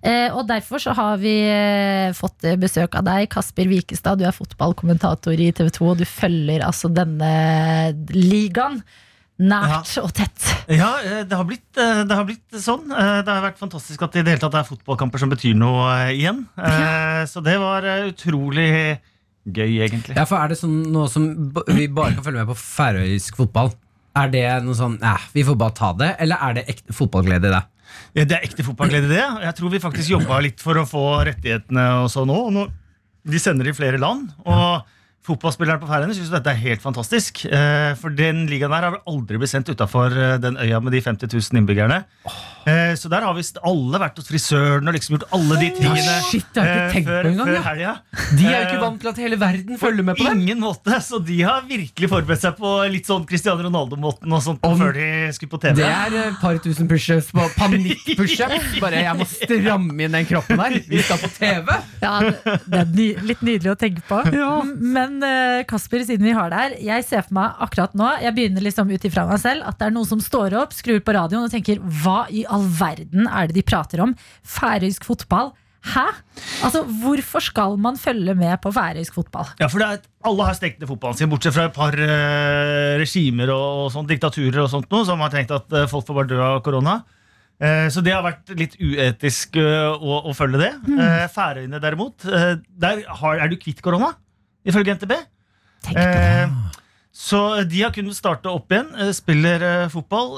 Eh, og derfor så har vi eh, fått besøk av deg, Kasper Wikestad. Du er fotballkommentator i TV 2, og du følger altså denne ligaen nært og tett. Ja, eh, det har, blitt, eh, det har blitt sånn. Eh, Det har vært fantastisk at det i det hele tatt er fotballkamper som betyr noe eh, igjen. Ja. Så det var utrolig gøy, egentlig. Ja, for Er det sånn noe som vi bare kan følge med på færøysk fotball? Er det noe sånn eh, vi får bare ta det, eller er det ekte fotballglede i det? Ja, det er ekte fotballglede, det. Jeg tror vi faktisk jobba litt for å få rettighetene og sånn òg. De sender i flere land. Og fotballspillerne på Færøyene syns dette er helt fantastisk. Eh, For den ligaen der har vel aldri blitt sendt utafor den øya med de 50 000 innbyggerne. Eh, Så der har visst alle vært hos frisøren og liksom gjort alle de tingene shit, jeg har ikke eh, tenkt på før, engang, før ja. helga. De er jo ikke Eh, vant til at hele verden følger med på på dem. ingen måte, så de har virkelig forberedt seg på litt sånn Cristiano Ronaldo-måten og sånt Om- før de skulle på TV. Det er et par tusen pushups på panikk-pushups. Bare jeg må stramme inn den kroppen her. Vi skal på TV! Ja, det er ny, litt nydelig å tenke på. Ja. Men eh, Kasper, siden vi har deg her, jeg ser for meg akkurat nå Jeg begynner liksom ut ifra meg selv at det er noen som står opp, skrur på radioen og tenker hva i all verden er det de prater om? Færøysk fotball? Hæ? Altså, Hvorfor skal man følge med på færøysk fotball? Ja, for det er, Alle har stengt ned fotballen sin, bortsett fra et par eh, regimer og, og sånt, diktaturer og sånt noe, som har tenkt at eh, folk får bare dø av korona. Eh, så det har vært litt uetisk eh, å, å følge det. Eh, Færøyene derimot, der har, er du kvitt korona, ifølge NTB. Tenk på det. Eh, så de har kunnet starte opp igjen, eh, spiller eh, fotball.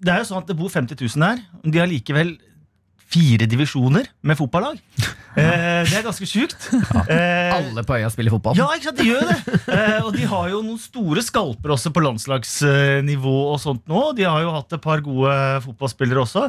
Det er jo sånn at det bor 50 000 her. De har likevel fire divisjoner med fotballag. Eh, det er ganske sjukt. Ja, Alle på øya spiller fotball. ja, ikke sant, de gjør det. Eh, og de har jo noen store skalper også på landslagsnivå og sånt nå. De har jo hatt et par gode fotballspillere også.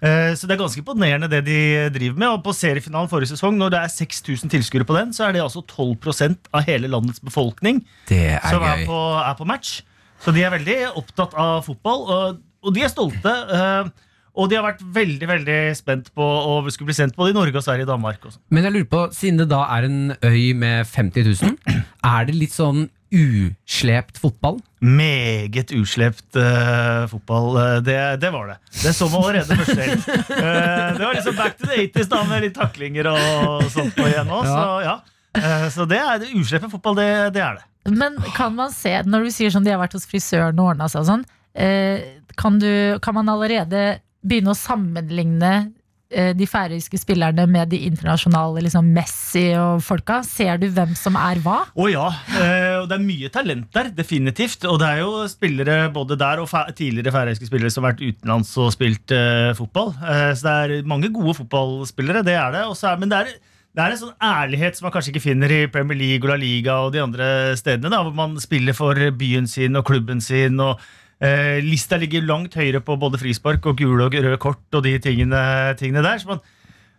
Eh, så det er ganske imponerende det de driver med. Og på seriefinalen forrige sesong, når det er 6000 tilskuere på den, så er det altså 12% av hele landets befolkning Det er som er på, er på match. Så de er veldig opptatt av fotball, og, og de er stolte. eh, og de har vært veldig veldig spent på å skulle bli sendt både i Norge og Sverige og Danmark. Og sånn. Men jeg lurer på, siden det da er en øy med 50 000, er det litt sånn uslept fotball? Meget uslept uh, fotball. eh, det, det var det. Det så man allerede første helg. Eh, det var liksom back to the 80s da med litt taklinger og sånt på igjen nå. Så ja. uh, så det er det uslepe fotball, det, det er det. Men kan man se, når du sier sånn de har vært hos frisøren og ordna seg og sånn, eh, kan, du, kan man allerede begynne å sammenligne de færøyske spillerne med de internasjonale, liksom Messi og folka? Ser du hvem som er hva? Å ja. eh, det er mye talent der, definitivt. Og det er jo spillere både der og tidligere færøyske spillere som har vært utenlands og spilt eh, fotball. Eh, så det er mange gode fotballspillere, det er det. Er, men det er, det er en sånn ærlighet som man kanskje ikke finner i Premier League og La Liga og de andre stedene, da, hvor man spiller for byen sin og klubben sin. og eh, Lista ligger langt høyere på både frispark og gule og røde kort og de tingene, tingene der. Så man,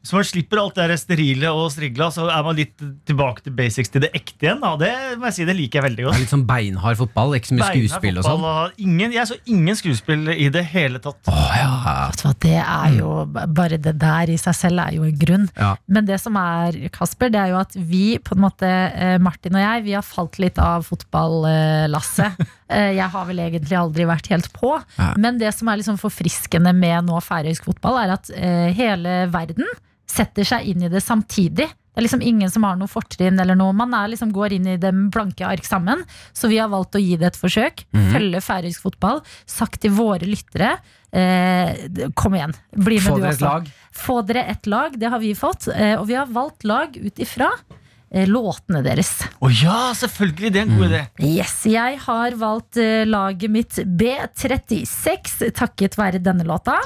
så man slipper alt det sterile og strigla, så er man litt tilbake til basics til det ekte igjen. Da. Det må jeg si, det liker jeg veldig Det godt. litt sånn beinhard fotball, ikke så mye Beinhard skuespill og sånn. og ingen, jeg så ingen skuespill i det hele tatt. Å ja. Vet du hva, det er jo, Bare det der i seg selv er jo en grunn. ja. Men det som er, Kasper, det er jo at vi, på en måte, eh, Martin og jeg, vi har falt litt av fotballasset. Eh, Jeg har vel egentlig aldri vært helt på. Ja. Men det som er liksom forfriskende med nå færøysk fotball, er at eh, hele verden setter seg inn i det samtidig. Det er liksom ingen som har noe fortrinn eller noe. Man er liksom går inn i det blanke ark sammen. Så vi har valgt å gi det et forsøk. Følge færøysk fotball. Sagt til våre lyttere eh, Kom igjen, bli med Få du også. lag. Få dere et lag, det har vi fått. eh, Og vi har valgt lag ut ifra låtene deres. Å ja, selvfølgelig! Det er en god idé. Yes, Jeg har valgt eh, laget mitt B36 takket være denne låta.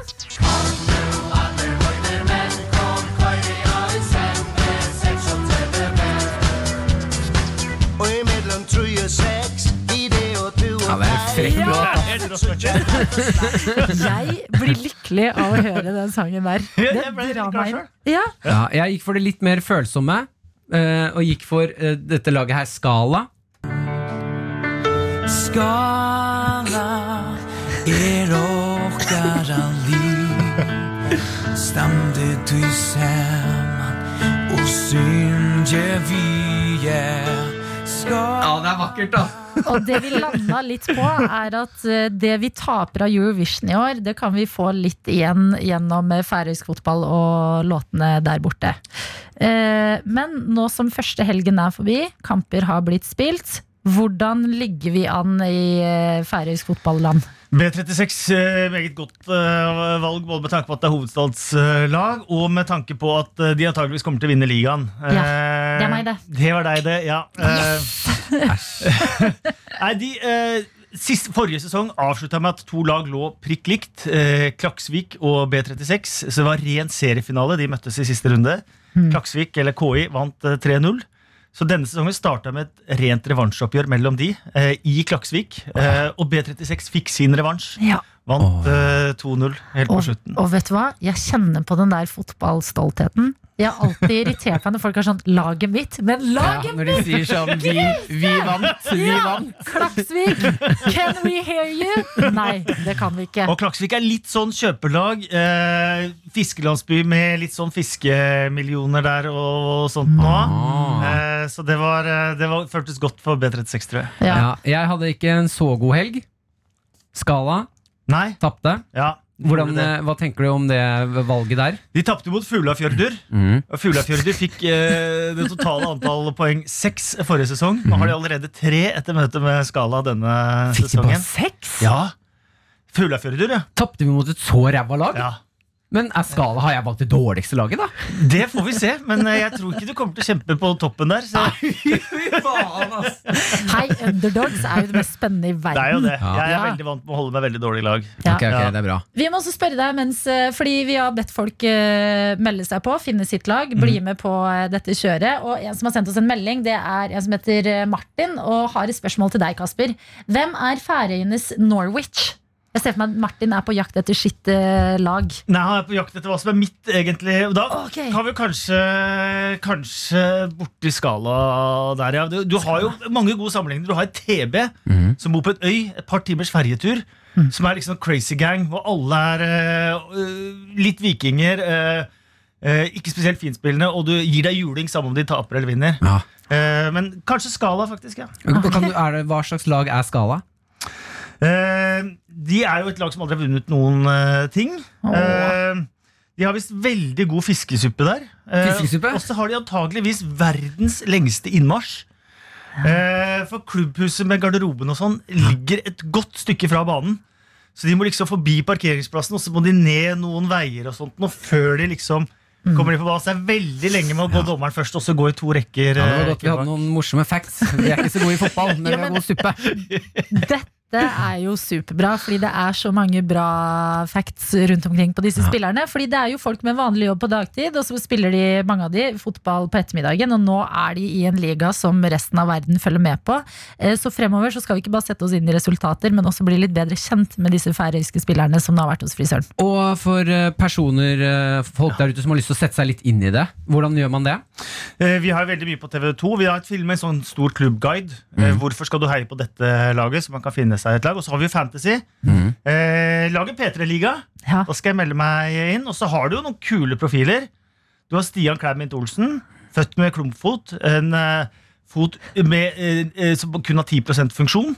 Jeg blir lykkelig av å høre den sangen der. Litt drar meg inn. Ja, Ja, jeg gikk for det litt mer følsomme, eh, og gikk for eh, dette laget her, Skala. Skala er okkara liv Stande du saman Og synger vi er Ja, det er vakkert, da. Og det vi landa litt på, er at eh, det vi taper av Eurovision i år, det kan vi få litt igjen gjennom eh, færøysk fotball og låtene der borte. Eh, Men nå som første helgen er forbi, kamper har blitt spilt. Hvordan ligger vi an i færøysk fotballand? B36, eh, meget godt eh, valg, både med tanke på at det er hovedstadslag, og med tanke på at eh, de antageligvis kommer til å vinne ligaen. Ja, Eh, det er meg, det. Det var deg, det, ja. Eh, Nei, de, eh, sist, forrige sesong avslutta med at to lag lå prikk likt. Eh, Klaksvik og B36. Så det var ren seriefinale. De møttes i siste runde. Hmm. Klaksvik, eller KI, vant eh, 3-0. Så denne sesongen starta med et rent revansjoppgjør mellom de eh, i Klaksvik. Eh, og B36 fikk sin revansj. Ja. Vant eh, 2-0 helt på slutten. og vet du hva? Jeg kjenner på den der fotballstoltheten. Jeg har alltid irritert meg når folk har sånn 'laget mitt', men Ja, laget når de sier sånn Vi, vi vant, vi Ja. vant. Klaksvik! Can we hear you? Nei, det kan vi ikke. Og Klaksvik er litt sånn kjøpelag. Eh, fiskelandsby med litt sånn fiskemillioner der og sånt nå. Ah. Eh, så det, var, eh, det var, føltes godt for B36, tror jeg. Ja. Ja, jeg hadde ikke en så god helg. Skala Nei, tapte. ja. Hvordan, eh, hva tenker du om det valget der? De tapte mot Fuglafjørdur. Mm. Og Fuglafjørdur fikk eh, det totale antall poeng seks forrige sesong. Nå har de allerede tre etter møtet med Skala denne Fikk de bare sesongen. seks? Ja. Fuglafjørdur, ja. Tapte vi mot et så ræva lag? ja. Men er Skala, har jeg valgt det dårligste laget, da? Det får vi se, men eh, jeg tror ikke du kommer til å kjempe på toppen der. Så Hei, underdogs er jo det mest spennende i verden. det er jo det. Jeg er Ja. veldig vant med å holde meg veldig dårlig i lag. Ja. Ok, ok, det er bra. Vi må også spørre deg, mens, eh, fordi vi har bedt folk eh, melde seg på, finne sitt lag, bli med på dette kjøret. Og en som har sendt oss en melding, det er en som heter Martin, og har et spørsmål til deg, Kasper. Hvem er Færøyenes Norwich? Jeg ser for meg at Martin er på jakt etter sitt eh, lag. Nei, Han er på jakt etter hva som er mitt, egentlig. Og Da Ok. kan vi kanskje Kanskje borti skala der, ja. Du, du har jo mange gode sammenligninger. Du har et TB som bor på en øy, et par timers ferjetur. Som er liksom crazy gang, hvor alle er eh, øh, litt vikinger. eh, eh, ikke spesielt finspillende, og du gir deg juling samme om de taper eller vinner. Ja. Eh, men kanskje Skala, faktisk. ja Kan du, er det, hva slags lag er Skala? Eh, de er jo et lag som aldri har vunnet noen eh, ting. Eh, de har visst veldig god fiskesuppe der. Eh, Fiskesuppe? Og så har de antageligvis verdens lengste innmarsj. Eh, for klubbhuset med garderoben og sånn ligger et godt stykke fra banen. Så de må liksom forbi parkeringsplassen, og så må de ned noen veier og sånt. Og før de liksom kommer de på banen. Så det er veldig lenge med å gå dommeren først, og så gå i to rekker. Ja, det var godt vi hadde noen morsomme facts. Vi er ikke så gode i fotball, men vi Ja, har men- god suppe. Dette er jo superbra, fordi det er så mange bra facts rundt omkring på disse spillerne. Fordi det er jo folk med vanlig jobb på dagtid, og så spiller de, mange av de, fotball på ettermiddagen. Og nå er de i en liga som resten av verden følger med på. Eh, Så fremover så skal vi ikke bare sette oss inn i resultater, men også bli litt bedre kjent med disse færøyske spillerne som nå har vært hos frisøren. Og for eh, personer, eh, folk der ute som har lyst til å sette seg litt inn i det, hvordan gjør man det? Vi har veldig mye på TV2. Vi har et film med en sånn stor klubbguide. Mm. Hvorfor skal du heie på dette laget? Så man kan finne seg et lag. Og så har vi jo Fantasy. Eh, laget P3-liga. Ja. Da skal jeg melde meg inn. Og så har du jo noen kule profiler. Du har Stian Kleimint Olsen. Født med klumpfot. En eh, fot med, eh, eh, som kun har 10 funksjon.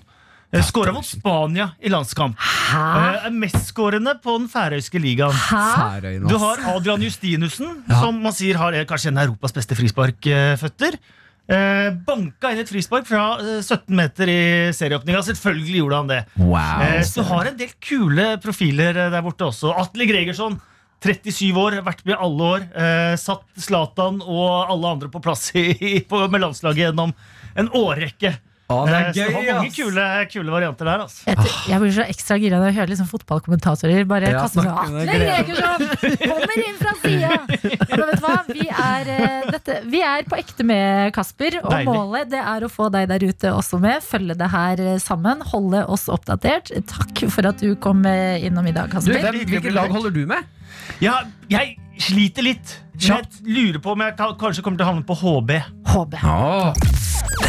Uh, Skåra mot Spania i landskamp. Hæ? Eh, er mestskårende på den færøyske ligaen. Hæ? Du har Adrian Justinussen, Ja. som man sier har eh, kanskje en av Europas beste frisparkføtter. Eh, banka inn et frispark fra eh, 17 meter i serieåpninga. Selvfølgelig gjorde han det. Wow. Eh, så har en del kule profiler eh, der borte også. Atle Gregersson, 37 år, vært med i alle år. Eh, satt Zlatan og alle andre på plass i, i, på, med landslaget gjennom en årrekke. Å, det Eh, er så det gøy, var mange ass! kule, kule varianter der. Altså. Jeg, jeg blir så ekstra gira når jeg hører liksom fotballkommentatorer bare Ja, kaste seg Atle. Gregersson! Kommer inn fra sida! Men vet du hva? Vi er, eh, dette, vi er på ekte med Kasper, og Deilig. målet det er å få deg der ute også med. Følge det her eh, sammen. Holde oss oppdatert. Takk for at du kom eh, innom i dag, Du, Kasper. hvem, hvilket lag holder du med? Ja, jeg sliter litt. Jeg lurer på om jeg kanskje kommer til å havne på HB. HB.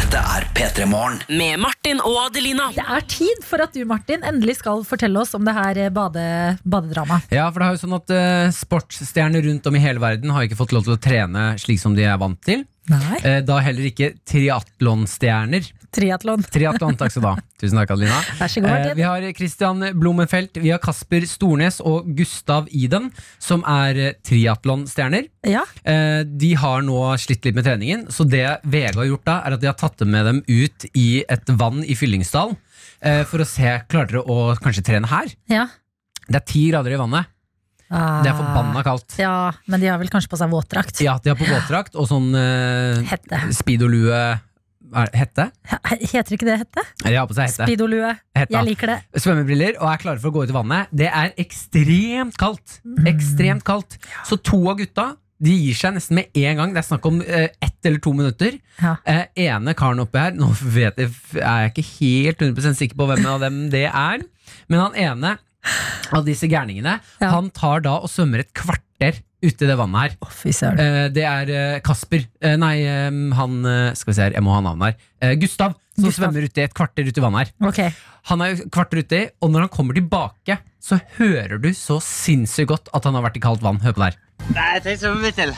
Dette er P3 Morgen. Med Martin og Adelina. Det er tid for at du, Martin, endelig skal fortelle oss om det her eh, bade, badedramaet. Ja, for det er jo sånn at uh, Sportsstjerner rundt om i hele verden har ikke fått lov til å trene slik som de er vant til. Nei. Eh, da heller ikke triatlonstjerner. Triatlon. Triatlon, takk skal du ha. Tusen takk, Adelina. Vær så god, Eh, Martin. vi har Christian Blommenfelt, vi har Kasper Stornes og Gustav Iden, som er eh, triatlonstjerner. Ja. De har nå slitt litt med treningen, så det VG har gjort da, er at de har tatt med dem ut i et vann i Fyllingsdal. eh, For å se, klarer dere å kanskje trene her? ja. Det er ti grader i vannet. Det er forbanna kaldt. Ja, men de har vel kanskje på seg våtdrakt. Ja, de har på våtdrakt og sånn eh, Hette. speedo-lue er- Hette? Heter ikke det hette? De har på seg hette. Speedolue. Hetta. Jeg liker det. Svømmebriller og er klare for å gå ut i vannet. Det er ekstremt kaldt. Ekstremt kaldt. Så to av gutta de gir seg nesten med en gang. Det er snakk om eh, ett eller to minutter. Ja. Eh, ene karen oppi her Nå vet jeg, er jeg ikke helt 100% sikker på hvem av dem det er. Men han ene av disse gærningene Ja. Han tar da og svømmer et kvarter ute i det vannet her. Eh, det er eh, Kasper. Eh, nei, han Skal vi se her, jeg må ha navnet her. Eh, Gustav, som Gustav. svømmer uti et kvarter uti i vannet her. Okay. Han er jo kvarter uti, og når han kommer tilbake, så hører du så sinnssykt godt at han har vært i kaldt vann. Hør på det her. Nei, jeg tenkte litt til.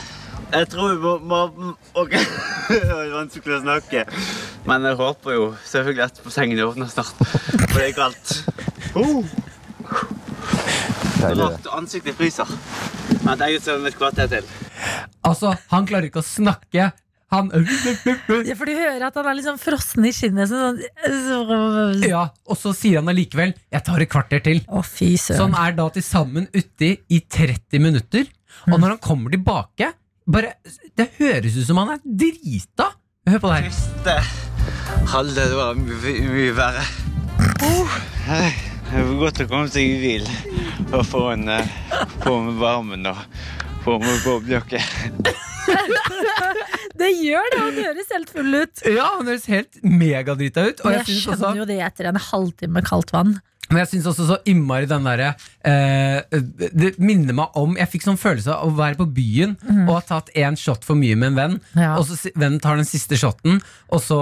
Jeg tror vi må, må Ok, det var vanskelig å snakke. Men jeg håper jo selvfølgelig at bassenget åpner snart. For det er kaldt. Uh. Rart ansiktet fryser. Men det er jo som et kvarter til. Altså, han klarer ikke å snakke. Han Ja, for du hører at han er liksom frossen i skinnet. Sånn, Ja, og så sier han allikevel 'jeg tar et kvarter til'. Å, fy Så han er da til sammen uti i 30 minutter. Og når han kommer tilbake bare, Det høres ut som han er drita. Hør på det her. Triste halvdel var mye, mye verre. Oh. Det var godt å komme seg i bil og få, en, eh, få med varmen og få med boblejakke. Det gjør det! Han høres helt full ut. Ja, han høres helt megadrita ut. Og jeg jeg skjønner også jo det etter en halvtime med kaldt vann. Men jeg syns også så innmari den derre eh, Det minner meg om Jeg fikk sånn følelse av å være på byen og ha tatt én shot for mye med en venn, Ja. og så vennen tar den siste shoten, og så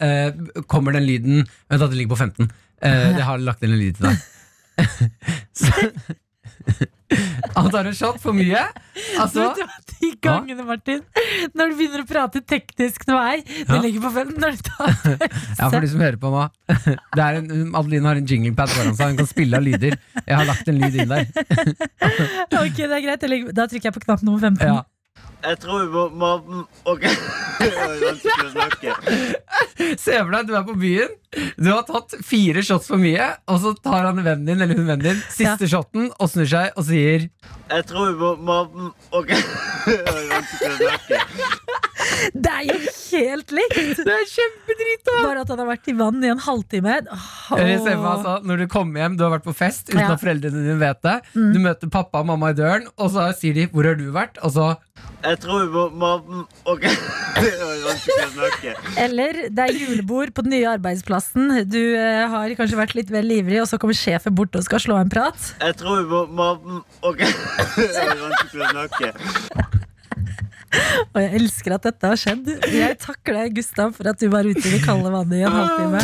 eh, kommer den lyden Vent, da, det ligger på 15. Eh, jeg har lagt inn en lyd til deg. så, han tar en shot for mye. Altså De gangene, Martin, når du begynner å prate teknisk med meg Det Ja. ligger på fem når du tar Ja, for de som hører på nå. Det en, Adeline har en jinglepad foran seg. Hun kan spille av lyder. Jeg har lagt en lyd inn der. Ok, det er greit. Da trykker jeg på knapp nummer 15. Ja. Jeg tror vi må, må Ok. Det var vanskelig å snakke. Se for deg, du er på byen, du har tatt fire shots for mye, og så tar han vennen din, eller hun vennen din, siste shoten, og snur seg og sier Jeg tror vi må, må Ok. Vanskelig å snakke. Det er jo helt likt! Det er kjempedrita! Bare at han har vært i vann i en halvtime. Oh. Altså, Når du kommer hjem, du har vært på fest uten Ja. at foreldrene dine vet det. Du møter pappa og mamma i døren, og så sier de 'hvor har du vært?' Og så Jeg tror vi må, må Ok. Eller det er julebord på den nye arbeidsplassen. Du eh, har kanskje vært litt vel ivrig, og så kommer sjefen bort og skal slå en prat. Jeg tror vi må, må Ok. Det var vanskelig å snakke. Og jeg elsker at dette har skjedd. Jeg takker deg, Gustav, for at du var ute i det kalde vannet i en halvtime.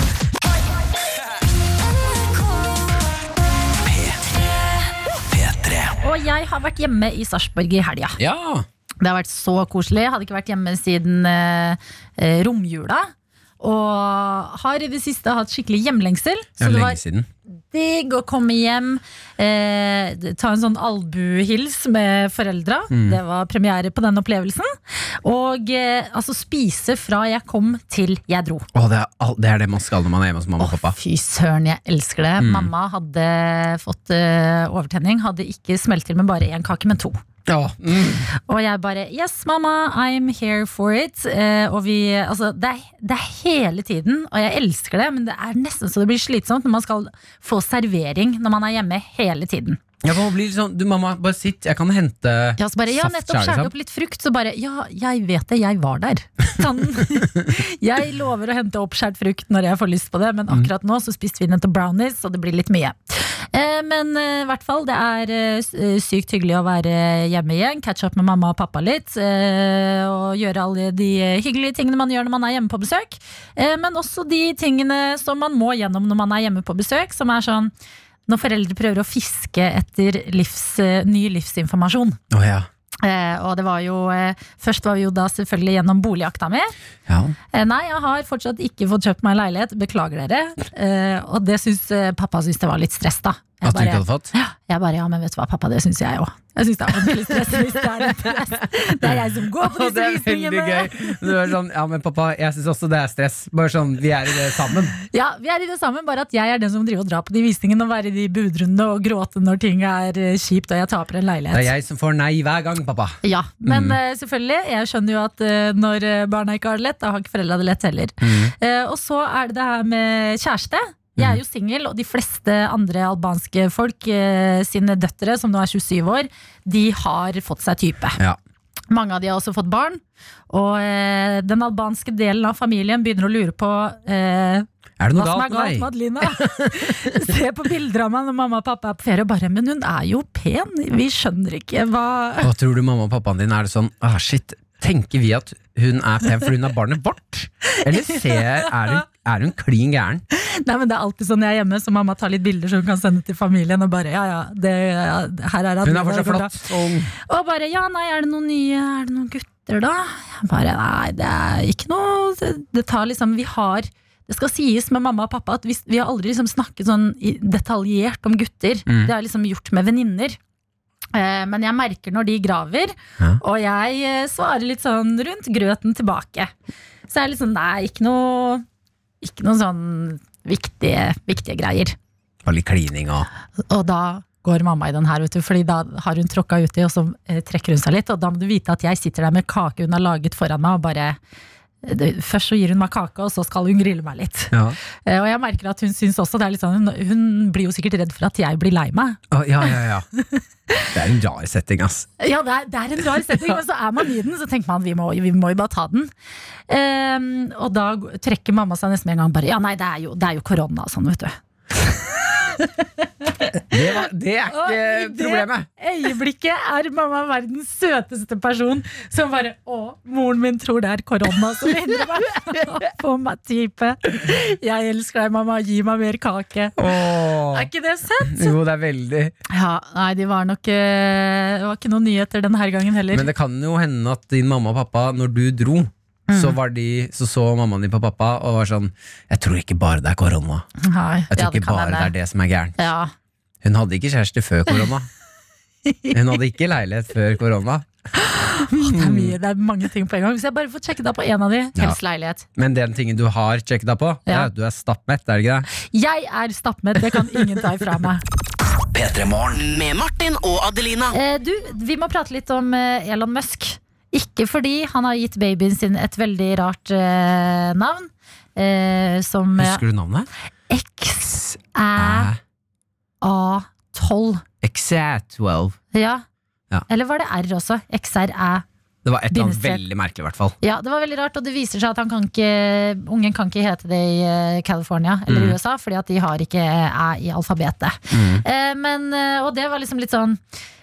Og jeg har vært hjemme i Sarpsborg i helga. Ja! Det har vært så koselig. Jeg hadde ikke vært hjemme siden eh, eh, romjula. Og har i det siste hatt skikkelig hjemlengsel. Det Så er det var siden. Digg å komme hjem, eh, ta en sånn albuehils med foreldra. Mm. Det var premiere på den opplevelsen. Og eh, altså spise fra jeg kom til jeg dro. Å, det, er, all- det er det man skal når man er hjemme hos mamma og pappa. fy søren, jeg elsker det. Mm. Mamma hadde fått eh, overtenning. Hadde ikke smelt til med bare én kake, men to. Ja, mm. Og jeg bare Yes, mamma, I'm here for it. Eh, og vi Altså, det er, det er hele tiden, og jeg elsker det, men det er nesten så det blir slitsomt når man skal få servering når man er hjemme hele tiden. Ja, man blir sånn, du Mamma, bare sitt, jeg kan hente Ja, så bare, ja nettopp skjære liksom. opp litt frukt, så bare Ja, jeg vet det, jeg var der. Sånn. jeg lover å hente oppskjært frukt når jeg får lyst på det, men akkurat nå så spiste vi nettopp brownies, så det blir litt mye. Eh, men eh, i hvert fall, det er eh, sykt hyggelig å være hjemme igjen. Catch up med mamma og pappa litt. og gjøre alle de hyggelige tingene man gjør når man er hjemme på besøk. Men også de tingene som man må gjennom når man er hjemme på besøk, som er sånn når foreldre prøver å fiske etter livs, eh, ny livsinformasjon. Oh, ja. Eh, og det var jo eh, Først var vi jo da selvfølgelig gjennom boligjakta mi. ja. Eh, nei, jeg har fortsatt ikke fått kjøpt meg leilighet. Beklager dere. Eh, og det syns eh, pappa syns det var litt stress, da. Jeg At du ikke hadde fått? ja, jeg bare, ja, men vet du hva, pappa, det syns jeg òg. Jeg syns det er veldig stress hvis det er stress. Det er jeg som går på disse disse det er veldig visningene. gøy. Du er sånn, ja, men pappa, jeg syns også det er stress. Bare sånn, vi er i det sammen. Ja, vi er i det sammen, bare at jeg er den som driver og drar på de visningene og være i de budrundene og gråte når ting er eh, kjipt og jeg taper en leilighet. Det er jeg som får nei hver gang, pappa. Ja, men Mm. eh, selvfølgelig, jeg skjønner jo at eh, når barna ikke har det lett, da har ikke foreldra det lett heller. Mm. Og så er det det her med kjæreste. Jeg er jo singel, og de fleste andre albanske folk eh, sine døtre, som nå er 27 år, de har fått seg type. Ja. Mange av de har også fått barn. Og eh, den albanske delen av familien begynner å lure på eh, Er det noe hva som er galt med? Adelina. Se på bilder av meg når mamma og pappa er på ferie, og bare Men hun er jo pen! Vi skjønner ikke hva Og tror du mamma og pappaen din er det sånn ah, shit, tenker vi at hun er pen fordi hun er barnet vårt? Eller ser, er hun, er hun klin gæren? Nei, men Det er alltid sånn jeg er hjemme, så mamma tar litt bilder så hun kan sende til familien. Og bare, ja, ja, det, ja her er det, Hun er fortsatt flott og. Og bare, ja, nei, er det noen nye, er det noen gutter da? Jeg bare, nei, det er ikke noe, det, det tar liksom, vi har, det skal sies med mamma og pappa at vi, vi har aldri liksom snakket sånn detaljert om gutter. Mm. Det er liksom gjort med venninner. Eh, Men jeg merker når de graver, Ja. og jeg eh, svarer litt sånn rundt grøten tilbake. Så jeg er litt sånn, nei, ikke noe, ikke noen sånn viktige, viktige greier. Bare litt klining og Og da går mamma i den her, vet du, fordi da har hun tråkka uti, og så eh, trekker hun seg litt. Og da må du vite at jeg sitter der med kake hun har laget foran meg, og bare Først så gir hun meg kake, og så skal hun grille meg litt. ja. Eh, Og jeg merker at hun syns også det er litt sånn Hun, blir jo sikkert redd for at jeg blir lei meg. Ja, ja, ja. Det er en rar setting, ass. Ja, det er, det er en rar setting, men så er man i den, så tenker man vi må, vi må jo bare ta den. Um, og da trekker mamma seg nesten med en gang bare Ja, nei, det er jo, det er jo korona og sånn, vet du. Det, var, det er Og i det problemet. øyeblikket er mamma verdens søteste person som bare Å, moren min tror det er korona som hindrer meg å få meg type. Jeg elsker deg, mamma. Gi meg mer kake. Åh. Er ikke det søtt? Jo, det er veldig Ja, nei, de var nok eh, Det var ikke noen nyheter denne gangen heller. Men det kan jo hende at din mamma og pappa, når du dro, så, var de, så så mammaen din på pappa og var sånn Jeg tror ikke bare det er korona. Nei, Jeg tror ja, ikke bare det er det som er gærent. Ja. Hun hadde ikke kjæreste før korona. Hun hadde ikke leilighet før korona. Det er mye, det er mange ting på en gang. Hvis jeg bare får sjekket deg på en av de, Ja. leilighet. Men den tingen du har sjekket deg på, Ja. at du er stappmett, er det ikke det? Jeg er stappmett, det kan ingen ta ifra meg. Med Martin og Adelina. Eh, du, vi må prate litt om eh, Elon Musk. Ikke fordi han har gitt babyen sin et veldig rart eh, navn. Eh, som eh, Husker du navnet? XÆA12. XA12. Ja. Ja. Eller var det R også? XRÆ. Det var et eller annet Bindestrek. veldig merkelig, i hvert fall. Ja, det var veldig rart, og det viser seg at han kan ikke, ungen kan ikke hete det i eh, California eller Mm. USA, fordi at de har ikke æ i alfabetet. Eh, men, eh, og det var liksom litt sånn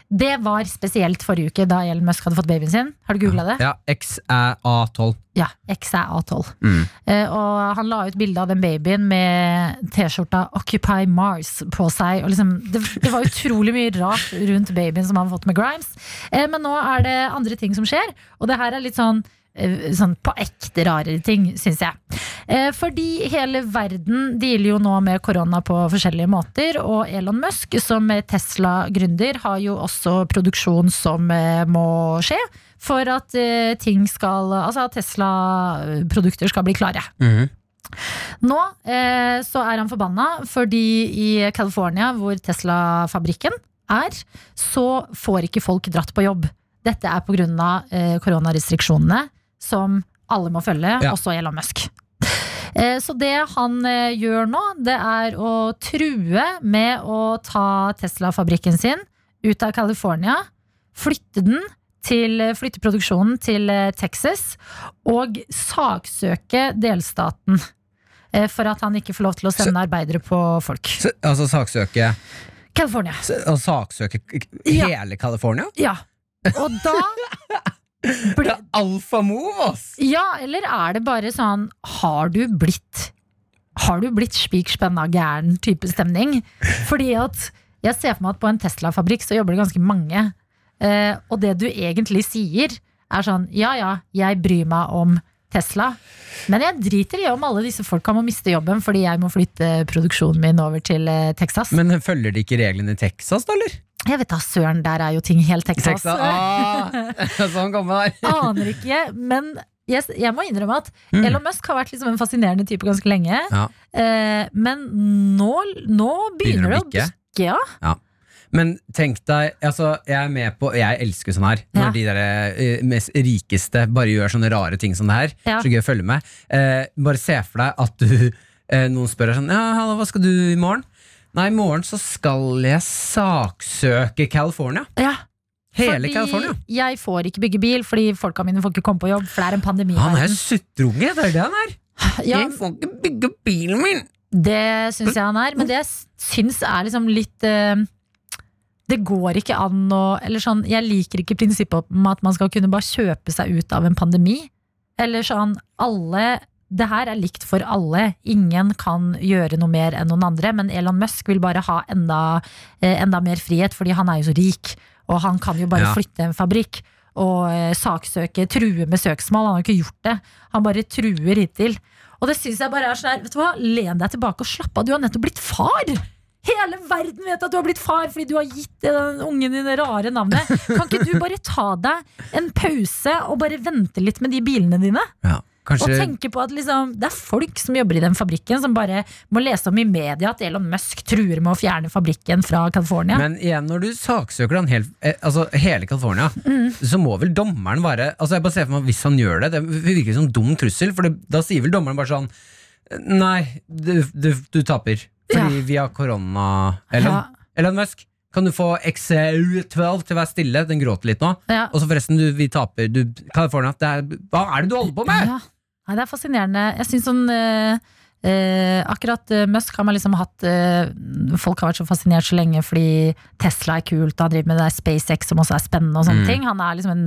Det var spesielt forrige uke, da Elon Musk hadde fått babyen sin. Har du googla det? Ja, XA12. Ja, XA12. Mm. Uh, og han la ut bilde av den babyen med T-skjorta 'Occupy Mars' på seg. Og liksom, det, det var utrolig mye rart rundt babyen som han har fått med Grimes. Uh, men nå er det andre ting som skjer, og det her er litt sånn Sånn på ekte rarere ting, syns jeg. Eh, fordi hele verden dealer jo nå med korona på forskjellige måter. Og Elon Musk, som Tesla-gründer, har jo også produksjon som eh, må skje. For at eh, ting skal Altså at Tesla-produkter skal bli klare. Mhm. Nå eh, så er han forbanna fordi i California, hvor Tesla-fabrikken er, så får ikke folk dratt på jobb. Dette er pga. Eh, koronarestriksjonene som alle må følge, Ja. også Elon Musk. Eh, Så det han eh, gjør nå, det er å true med å ta Tesla-fabrikken sin ut av California, flytte den til flytte produksjonen til eh, Texas og saksøke delstaten for at han ikke får lov til å sende arbeidere på folk. Så, altså saksøke California. s- Saksøke k- Ja. hele California? Ja. Og da Det er alfamove, ass! Ja, eller er det bare sånn Har du blitt Har du blitt spikspenna gæren type stemning? Fordi at jeg ser for meg at på en Tesla-fabrikk så jobber det ganske mange. Eh, og det du egentlig sier, er sånn Ja ja, jeg bryr meg om Tesla. Men jeg driter i om alle disse folka må miste jobben fordi jeg må flytte produksjonen min over til eh, Texas. Men følger de ikke reglene i Texas, da, eller? Jeg vet da søren, der er jo ting helt Texas. Texas, ah, sånn kommer der. Aner ikke, men jeg, jeg må innrømme at Mm. Elon Musk har vært liksom en fascinerende type ganske lenge. Ja. Eh, men nå, nå begynner det å bikke. Ja. Men tenk deg, altså, jeg er med på Jeg elsker sånn her. Når Ja. de der, eh, mest rikeste bare gjør sånne rare ting som det her. Ja. Så gøy å følge med. Eh, bare se for deg at du eh, noen spør deg sånn Ja, hallo, hva skal du i morgen? Nei, i morgen så skal jeg saksøke California. Ja. Hele fordi California. jeg får ikke bygge bil fordi folka mine får ikke komme på jobb, for det er en pandemi. Han er en suttrunge, det er det han er. Ja, Jeg får ikke bygge bilen min! det syns jeg han er, men det jeg syns er liksom litt eh, Det går ikke an å Eller sånn, jeg liker ikke prinsippet om at man skal kunne bare kjøpe seg ut av en pandemi. Eller sånn, alle det her er likt for alle. Ingen kan gjøre noe mer enn noen andre. Men Elon Musk vil bare ha enda, eh, enda mer frihet, fordi han er jo så rik. Og han kan jo bare Ja. flytte en fabrikk og eh, saksøke, true med søksmål. Han har ikke gjort det. Han bare truer hittil. Og det syns jeg bare er sånn her, vet du hva, len deg tilbake og slapp av. Du har nettopp blitt far! Hele verden vet at du har blitt far fordi du har gitt den ungen din det rare navnet. Kan ikke du bare ta deg en pause og bare vente litt med de bilene dine? Ja. Og tenke på at liksom, det er folk som jobber i den fabrikken, som bare må lese om i media at Elon Musk truer med å fjerne fabrikken fra California. Men igjen, når du saksøker den helt, eh, altså, hele California, Mm. så må vel dommeren være altså Jeg bare ser for meg Hvis han gjør det, det virker som en dum trussel, for det, da sier vel dommeren bare sånn Nei, du, du, du taper. Fordi Ja. vi har korona. Elon, Ja. Elon Musk, kan du få XU12 til å være stille? Den gråter litt nå. Ja. Og så forresten, du, vi taper. Du, California, det er, hva er det du holder på med? Ja. Nei, det er fascinerende. Jeg synes sånn eh, eh, Akkurat eh, Musk har man liksom hatt eh, Folk har vært så fascinert så lenge fordi Tesla er kult, han driver med det der SpaceX som også er spennende og sånne Mm. ting. Han er liksom en,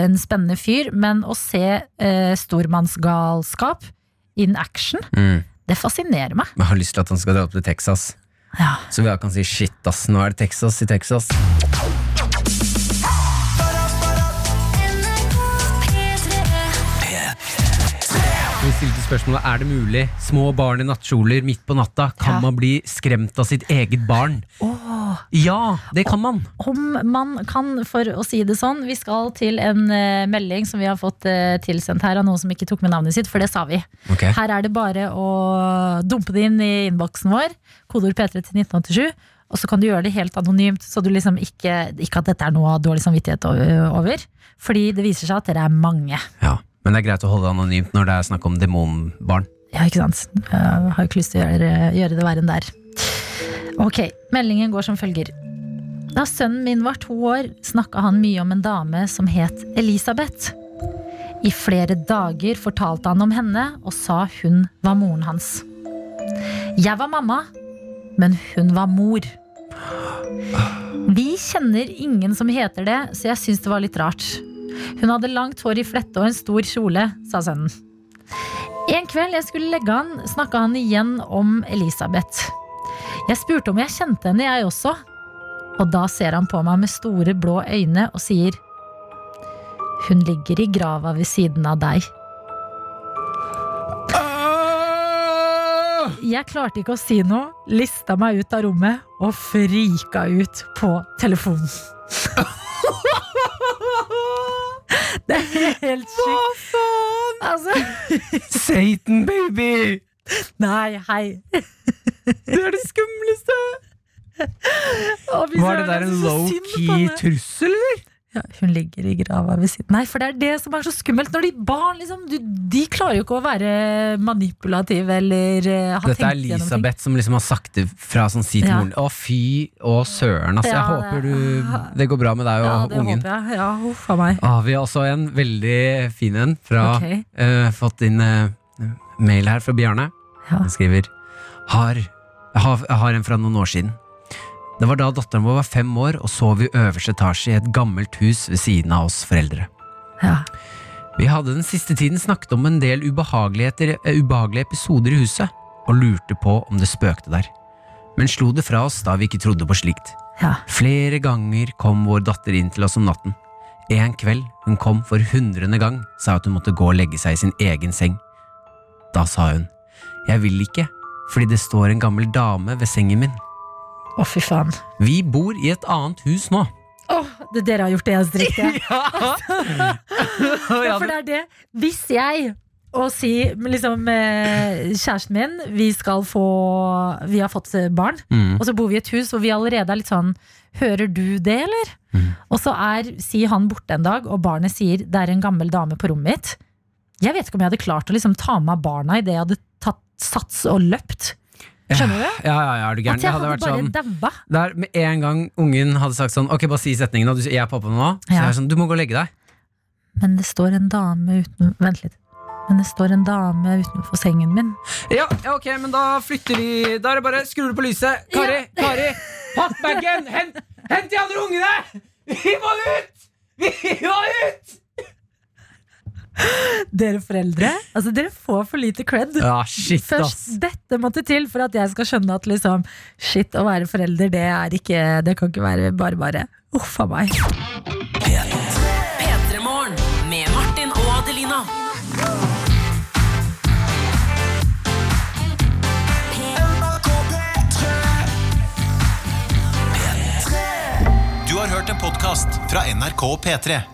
en spennende fyr. Men å se eh, stormannsgalskap in action, Mm. det fascinerer meg. Jeg har lyst til at han skal dra opp til Texas. Ja. Så vi kan si shit, ass, nå er det Texas i Texas. Vi stilte spørsmålet Er det mulig. Små barn i nattkjoler midt på natta. Kan Ja. man bli skremt av sitt eget barn? Oh. Ja, det kan man. om man kan, for å si det sånn, vi skal til en uh, melding som vi har fått uh, tilsendt her av noen som ikke tok med navnet sitt, for det sa vi. Okay. Her er det bare å dumpe det inn i innboksen vår, kodeord P3 til 1987, og så kan du gjøre det helt anonymt, så du liksom ikke, ikke at dette er noe av dårlig samvittighet over, fordi det viser seg at dere er mange. Ja, Men det er greit å holde det anonymt når det er snakk om demonbarn. Ja, ikke sant? Jeg har ikke lyst til å gjøre, gjøre det verre enn der. Ok, meldingen går som følger. Da sønnen min var to år, snakka han mye om en dame som het Elisabeth. I flere dager fortalte han om henne og sa hun var moren hans. Jeg var mamma, men hun var mor. Vi kjenner ingen som heter det, så jeg syns det var litt rart. Hun hadde langt hår i flette og en stor kjole, sa sønnen. En kveld jeg skulle legge han, snakka han igjen om Elisabeth. Jeg spurte om jeg kjente henne, jeg også. Og da ser han på meg med store, blå øyne og sier Hun ligger i grava ved siden av deg. Jeg klarte ikke å si noe, lista meg ut av rommet og frika ut på telefonen. Det er helt sjukt. Hva faen? Altså, Satan, baby! nei, hei. Det er det skumleste! Var det der en low-key trussel, eller? Ja, hun ligger i grava ved siden Nei, for det er det som er så skummelt når de barn liksom, du, De klarer jo ikke å være manipulative eller uh, ha Dette er. Elisabeth som liksom har sagt det fra sånn si til Ja. moren. Å, fy å søren, ass. Jeg håper du Det går bra med deg og Ja, det ungen. håper jeg. Ja, huff a meg. Ah, vi har også en veldig fin en fra okay. uh, Fått inn uh, mail her fra Bjarne. Ja. Han skriver har, har, har en fra noen år siden. Det var da datteren vår var fem år og sov i øverste etasje i et gammelt hus ved siden av oss foreldre. Ja. Vi hadde den siste tiden snakket om en del eh, ubehagelige episoder i huset, og lurte på om det spøkte der. Men slo det fra oss da vi ikke trodde på slikt. Ja. Flere ganger kom vår datter inn til oss om natten. En kveld hun kom for hundrende gang, sa at hun måtte gå og legge seg i sin egen seng. Da sa hun, jeg vil ikke, fordi det står en gammel dame ved sengen min. Å, fy faen. Vi bor i et annet hus nå. Åh, det dere har gjort det eneste riktige. Ja, for det er det. Hvis jeg og si liksom eh, kjæresten min Vi skal få Vi har fått eh, barn, Mm. og så bor vi i et hus hvor vi allerede er litt sånn Hører du det, eller? Mm. Og så er, sier han borte en dag, og barnet sier det er en gammel dame på rommet mitt. Jeg vet ikke om jeg hadde klart å liksom ta med meg barna idet jeg hadde tatt sats og løpt. Skjønner du? Ja, ja, ja, er du gæren? At jeg hadde bare sånn daua. Der med en gang ungen hadde sagt sånn Ok, bare si setningen og du, sier jeg er pappa nå. Så jeg er sånn, du må gå og legge deg. Men det står en dame uten Vent litt. Men det står en dame utenfor sengen min. ja, ja, ok, men da flytter vi. Da er det bare, skrur du på lyset. Kari, Kari, pakk Hent, hent de andre ungene. Vi må ut. Vi må ut Dere foreldre altså dere får for lite cred. Ja, shit, Først dette måtte til for at jeg skal skjønne at liksom, shit, å være forelder det, ikke, det kan ikke være bare bare. Uff a meg. Du har hørt en podkast fra NRK og P3.